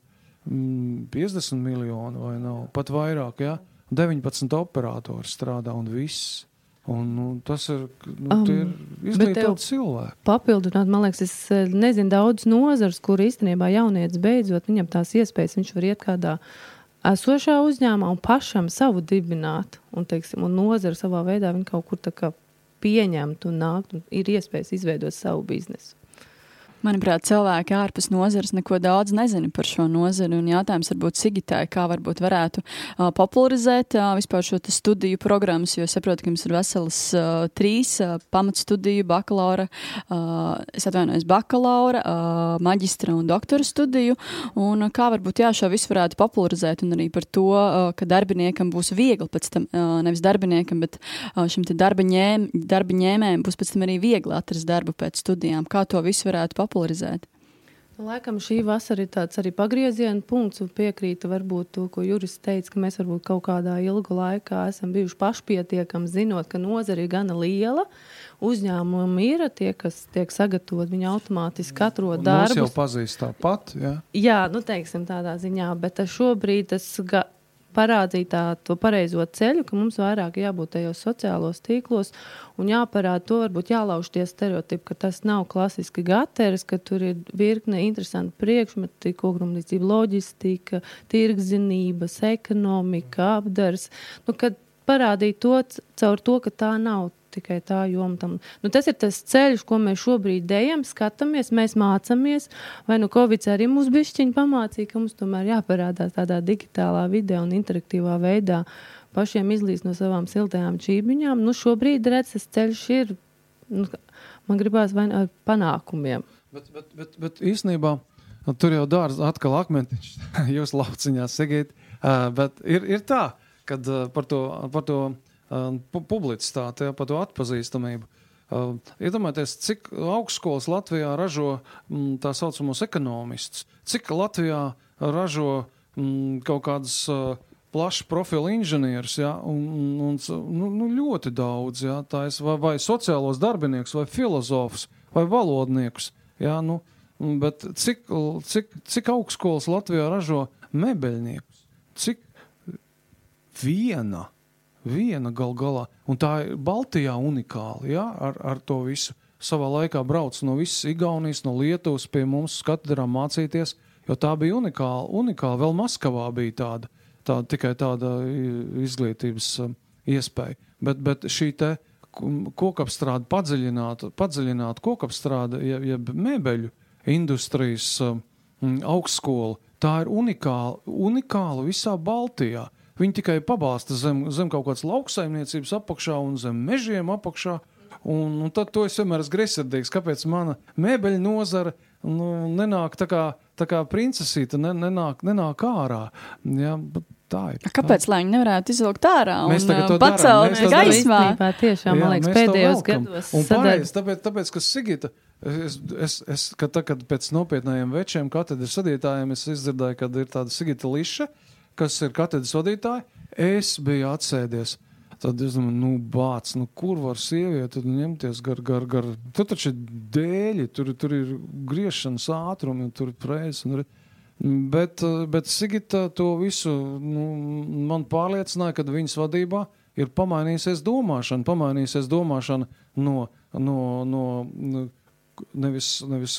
mm, 50 miljoni vai nav, pat vairāk. Ja? 19 operatori strādā un viss. Un, nu, tas ir, nu, Um, ir izglītoti cilvēki. Papildināt, man liekas, es eh, nezinu daudz nozars, kur īstenībā jaunietis beidzot viņam tās iespējas, viņš var iet kādā esošā uzņēmumā un pašam savu dibināt. Un, teiksim, un nozara savā veidā viņa kaut kur tā kā pieņemt un nākt, un ir iespējas izveidot savu biznesu. Manuprāt, cilvēki ārpus nozares neko daudz nezina par šo nozari. Jautājums varbūt Sigitai, kā varbūt varētu uh, popularizēt uh, vispār šo studiju programmas, jo saprotu, ka jums ir veselas uh, trīs uh, pamatstudiju, bakalaura, uh, es atvainojos, bakalaura, uh, maģistra un doktora studiju. Un uh, kā varbūt jā, šo visu varētu popularizēt un arī par to, uh, ka darbiniekam būs viegli pēc tam, uh, nevis darbiniekam, bet uh, šim darba, ņēm, darba ņēmējiem būs pēc tam arī viegli atrast darbu pēc studijām. Kā to visu varētu popularizēt? Nu, Laikam šī vasara ir tāds arī pagrieziena punkts, un piekrītu varbūt to, ko Juris teica, ka mēs varbūt kaut kādā ilgu laikā esam bijuši pašpietiekami, zinot, ka nozara ir gana liela. Uzņēmumi ir tie, kas tiek sagatavoti, viņi automātiski atrod Un Mūs jau darbu. pazīst tāpat. Ja? Jā, nu teiksim tādā ziņā, bet šobrīd tas ga- parādīja tā, to pareizo ceļu, ka mums vairāk jābūt tajos sociālos tīklos un jāparāda to, varbūt jālauž tie stereotipi, ka tas nav klasiski gateris, ka tur ir virkne interesanti priekšmeti, kokrumniecība, loģistika, tirgzinības, ekonomika, apdars. Nu, parādīt to caur to, ka tā nav tikai tā joma. Tam. Nu, tas ir tas ceļš, ko mēs šobrīd ejam, skatāmies, mēs mācāmies. Vai nu Covid arī mums bišķiņi pamācīja, ka mums tomēr jāparādās tādā digitālā vidē un interaktīvā veidā pašiem izlīst no savām siltajām čībiņām. Nu, šobrīd redz, tas ceļš ir, nu, man gribās vai ar panākumiem. Bet, bet, bet, bet īstenībā nu, tur jau dārza atkal akmentiņš, jūs lauciņā segīt. Uh, bet ir, ir tā, kad uh, par to, par to publicitāti, ja, par to atpazīstamību. Uh, iedomājieties, cik augstskolas Latvijā ražo mm, tā saucamos ekonomistus, cik Latvijā ražo mm, kaut kādas uh, plaša profila inženierus, ja, un, un, nu, nu, ļoti daudz, ja, es, vai, vai sociālos darbiniekus, vai filozofus, vai valodniekus. Ja, nu, un, bet cik, cik, cik augstskolas Latvijā ražo mebeļniekus? Cik viena, viena gal galā, un tā ir Baltijā unikāla, ja, ar, ar to visu. Savā laikā brauc no visas Igaunijas, no Lietuvas pie mums katedrā mācīties, jo tā bija unikāla. unikāla. Vēl Maskavā bija tāda, tāda tikai tāda izglītības um, iespēja. Bet, bet šī te kokapstrāde, padziļināta, padziļināta kokapstrāde, jeb, jeb mēbeļu industrijas um, augstskola, tā ir unikāla, unikāla visā Baltijā. Viņi tikai pabalsta zem, zem kaut kādas lauksaimniecības apakšā un zem mežiem apakšā. Un, un tad to es vienmēr esmu greizsirdīgs, kāpēc mana mēbeļu nozara nu, nenāk tā kā, tā kā princesīte, ne, nenāk, nenāk ārā. Ja, bet tā ir. Kāpēc lai viņi nevarētu izvilkt ārā un uh, pacelt to gaismā? Īstenībā tiešām, man Jā, liekas, mēs to pēdējos gados Un pareizi, tāpēc, tāpēc, ka Sigita, es, es, es kad, tā, kad pēc nopietnējiem večiem katedras vadītājiem es izdzirdēju, kad ir tāda Sigita Liša, kas ir katedras vadītāja, es biju atsēdies. Tad es domāju, nu, bāc, nu, kur var sieviete ņemties gar, gar, gar. Tur taču ir dēļi, tur, tur ir griešanas ātrumi, tur ir prēzes. un Bet, bet Sigita to visu nu, man pārliecināja, ka viņas vadībā ir pamainījusies domāšana, pamainījusies domāšana no, no, no, no nevis, nevis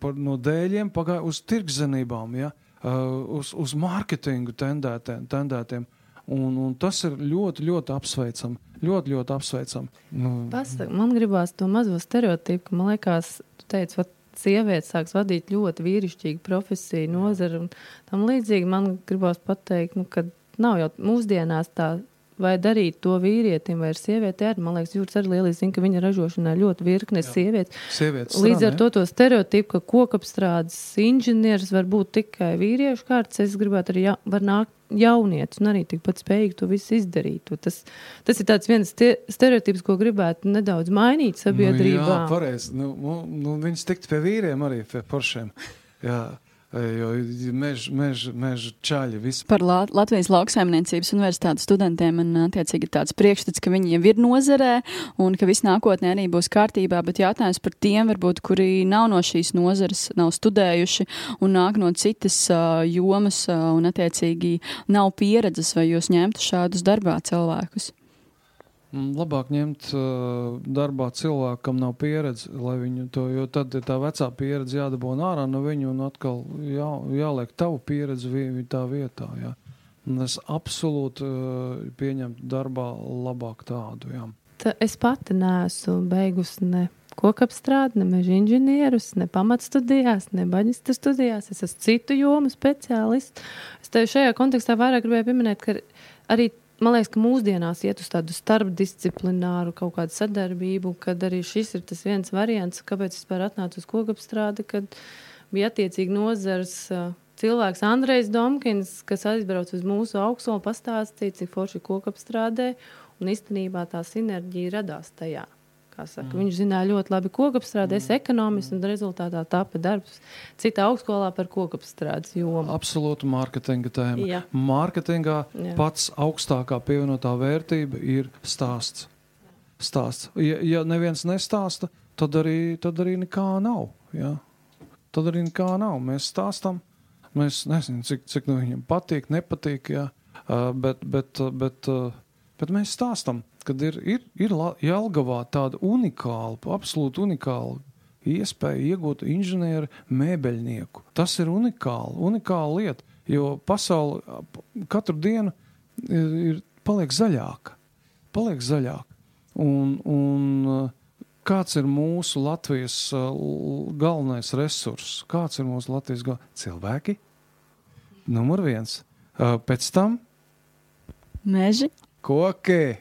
par, no dēļiem pagāja uz tirgzenībām, ja? uh, uz, uz mārketingu tendētiem. tendētiem. Un, un tas ir ļoti, ļoti apsveicami. Ļoti, ļoti apsveicami. Nu, Pasaka, man gribās to mazo stereotipu, ka man liekas, tu teici, ka sieviete sāks vadīt ļoti vīrišķīgu profesiju, nozaru un tam līdzīgi. Man gribās pateikt, nu, ka nav jau mūsdienās tā. Vai darīt to vīrietim vai sievietei? Man liekas, Jūras arī lieliski zina, ka viņa ražošanā ļoti virkne sievietes. sievietes Līdz ar strādā, to, to stereotipu, ka kokapstrādes inženieris var būt tikai vīriešu kārtas, es gribētu arī ja, var nākt jaunietis un arī tikpat spējīgi to visu izdarīt. Tas, tas ir tāds viens stereotips, ko gribētu nedaudz mainīt sabiedrībā. Nu, jā, pareizi. Nu, nu, viņas tikt pie vīriem arī, pie poršiem. Jā, jo meža mež, mež čaļi visi. Par La Latvijas lauksaimniecības universitātes studentiem man attiecīgi ir tāds priekšstats, ka viņi jau ir nozarē un ka viss nākotnē arī būs kārtībā, bet jautājums par tiem varbūt, kuri nav no šīs nozares, nav studējuši un nāk no citas uh, jomas uh, un attiecīgi nav pieredzes, vai jūs ņemtu šādus darbā cilvēkus? Mm, Labāk ņemt uh, darbā cilvēku, kam nav pieredze, lai viņu to, jo tad ir tā vecā pieredze jādabūna ārā no viņu un atkal jā, jāliek tavu pieredzi vi, vi tā vietā. Jā. Un es absolūti uh, pieņemtu darbā labāk tādu. Jā. Ta, es pati neesmu beigusi ne kokapstrādi, ne meža inženierus, ne pamatstudijās, ne baģista studijās. Es esmu citu jomu speciālists. Es tev šajā kontekstā vairāk gribēju pieminēt, ka arī man liekas, ka mūsdienās iet uz tādu starpdisciplināru kaut kādu sadarbību, kad arī šis ir tas viens variants, kāpēc es vispār atnācu uz kokapstrādi, kad bija attiecīgi nozars. Cilvēks Andrejs Domkins, kas aizbrauca uz mūsu augstskolu, pastāstīja, cik forši kokapstrādē, un īstenībā tā sinerģija radās tajā. Mm. Viņš zināja ļoti labi kokapstrādē, mm. ekonomists, un rezultātā tāpa darbs citā augstskolā par kokapstrādes jomu. Absolūti mārketinga tēma. Jā. Mārketingā Jā. pats augstākā pievienotā vērtība ir stāsts. stāsts. Ja, ja neviens nestāsta, tad arī, tad arī nekā nav. Ja? Tad arī nekā nav. Mēs stāstām, mēs nezinām, cik, cik nu viņam patīk, nepatīk. Ja? Uh, bet, bet, bet, uh, bet mēs stāstām, kad ir, ir, ir Jelgavā tāda unikāla, absolūti unikāla iespēja iegūt inženieru mēbeļnieku. Tas ir unikāli, unikāla lieta, jo pasaule katru dienu ir, ir paliek zaļāka. Paliek zaļāka. Un, un kāds ir mūsu Latvijas uh, galvenais resurss? Kāds ir mūsu Latvijas galvenais? Cilvēki. Numur viens. Uh, Pēc tam Meži? Koki.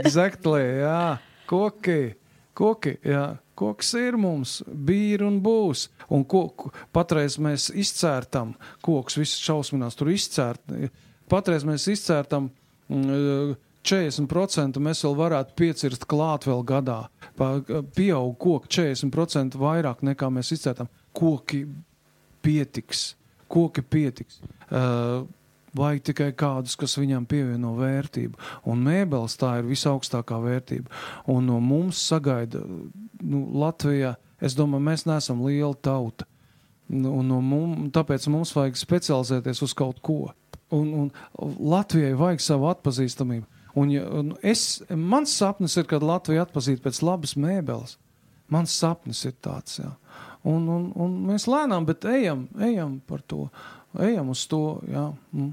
Exactly, jā. Koki. Koki, jā. Koks ir mums, bija un būs. Un ko, patreiz mēs izcērtam, koks viss šausminās, tur izcērt. Patreiz mēs izcērtam mm, 40% mēs vēl varētu piecirst klāt vēl gadā. Pieaug koki 40% vairāk nekā mēs izcērtam. Koki pietiks. Koki pietiks. Uh, Vajag tikai kādus, kas viņam pievieno vērtību. Un mēbeles tā ir visaugstākā vērtība. Un no mums sagaida, nu, Latvijā, es domāju, mēs neesam liela tauta. Nu, Un no mums, tāpēc mums vajag specializēties uz kaut ko. Un, un Latvijai vajag savu atpazīstamību. Un, ja, un es, mans sapnis ir, kad Latvija atpazīst pēc labas mēbeles. Mans sapnis ir tāds. Jā. Un, un, un mēs lēnām, bet ejam, ejam par to. Ejam uz to. Jā. Mm.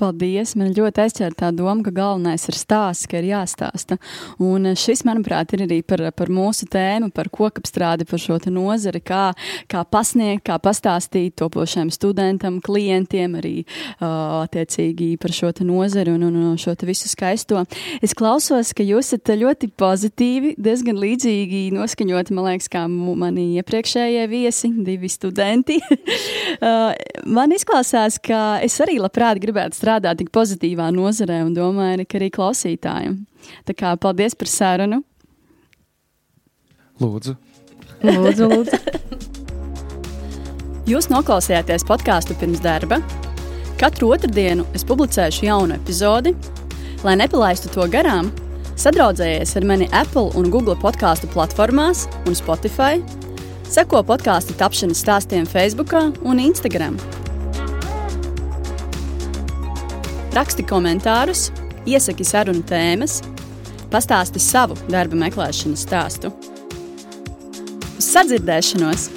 Paldies! Man ļoti aizķēra tā doma, ka galvenais ir stāsts, ka ir jāstāsta. Un šis, manuprāt, ir arī par, par mūsu tēmu, par kokapstrādi, par šo nozari, kā, kā pasniegt, kā pastāstīt topošiem studentam, klientiem, arī uh, attiecīgi par šo nozari un, un, un šo visu skaisto. Es klausos, ka jūs esat ļoti pozitīvi, diezgan līdzīgi noskaņoti, man liekas, kā mani iepriekšējie viesi, divi studenti. uh, man izklausās, ka es arī labprāt gribētu strādā tik pozitīvā nozarē un domāju, ka arī klausītājiem. Tā kā paldies par sarunu. Lūdzu. lūdzu, lūdzu. Jūs noklausījāties podkāstu pirms darba. Katru otrdienu es publicēšu jaunu epizodi. Lai nepalaistu to garām, sadraudzējies ar mani Apple un Google podkāstu platformās un Spotify. Seko podkāstu tapšanas stāstiem Facebook un Instagram. Raksti komentārus, iesaki sarunu tēmas, pastāsti savu darba meklēšanas stāstu. Uz sadzirdēšanos!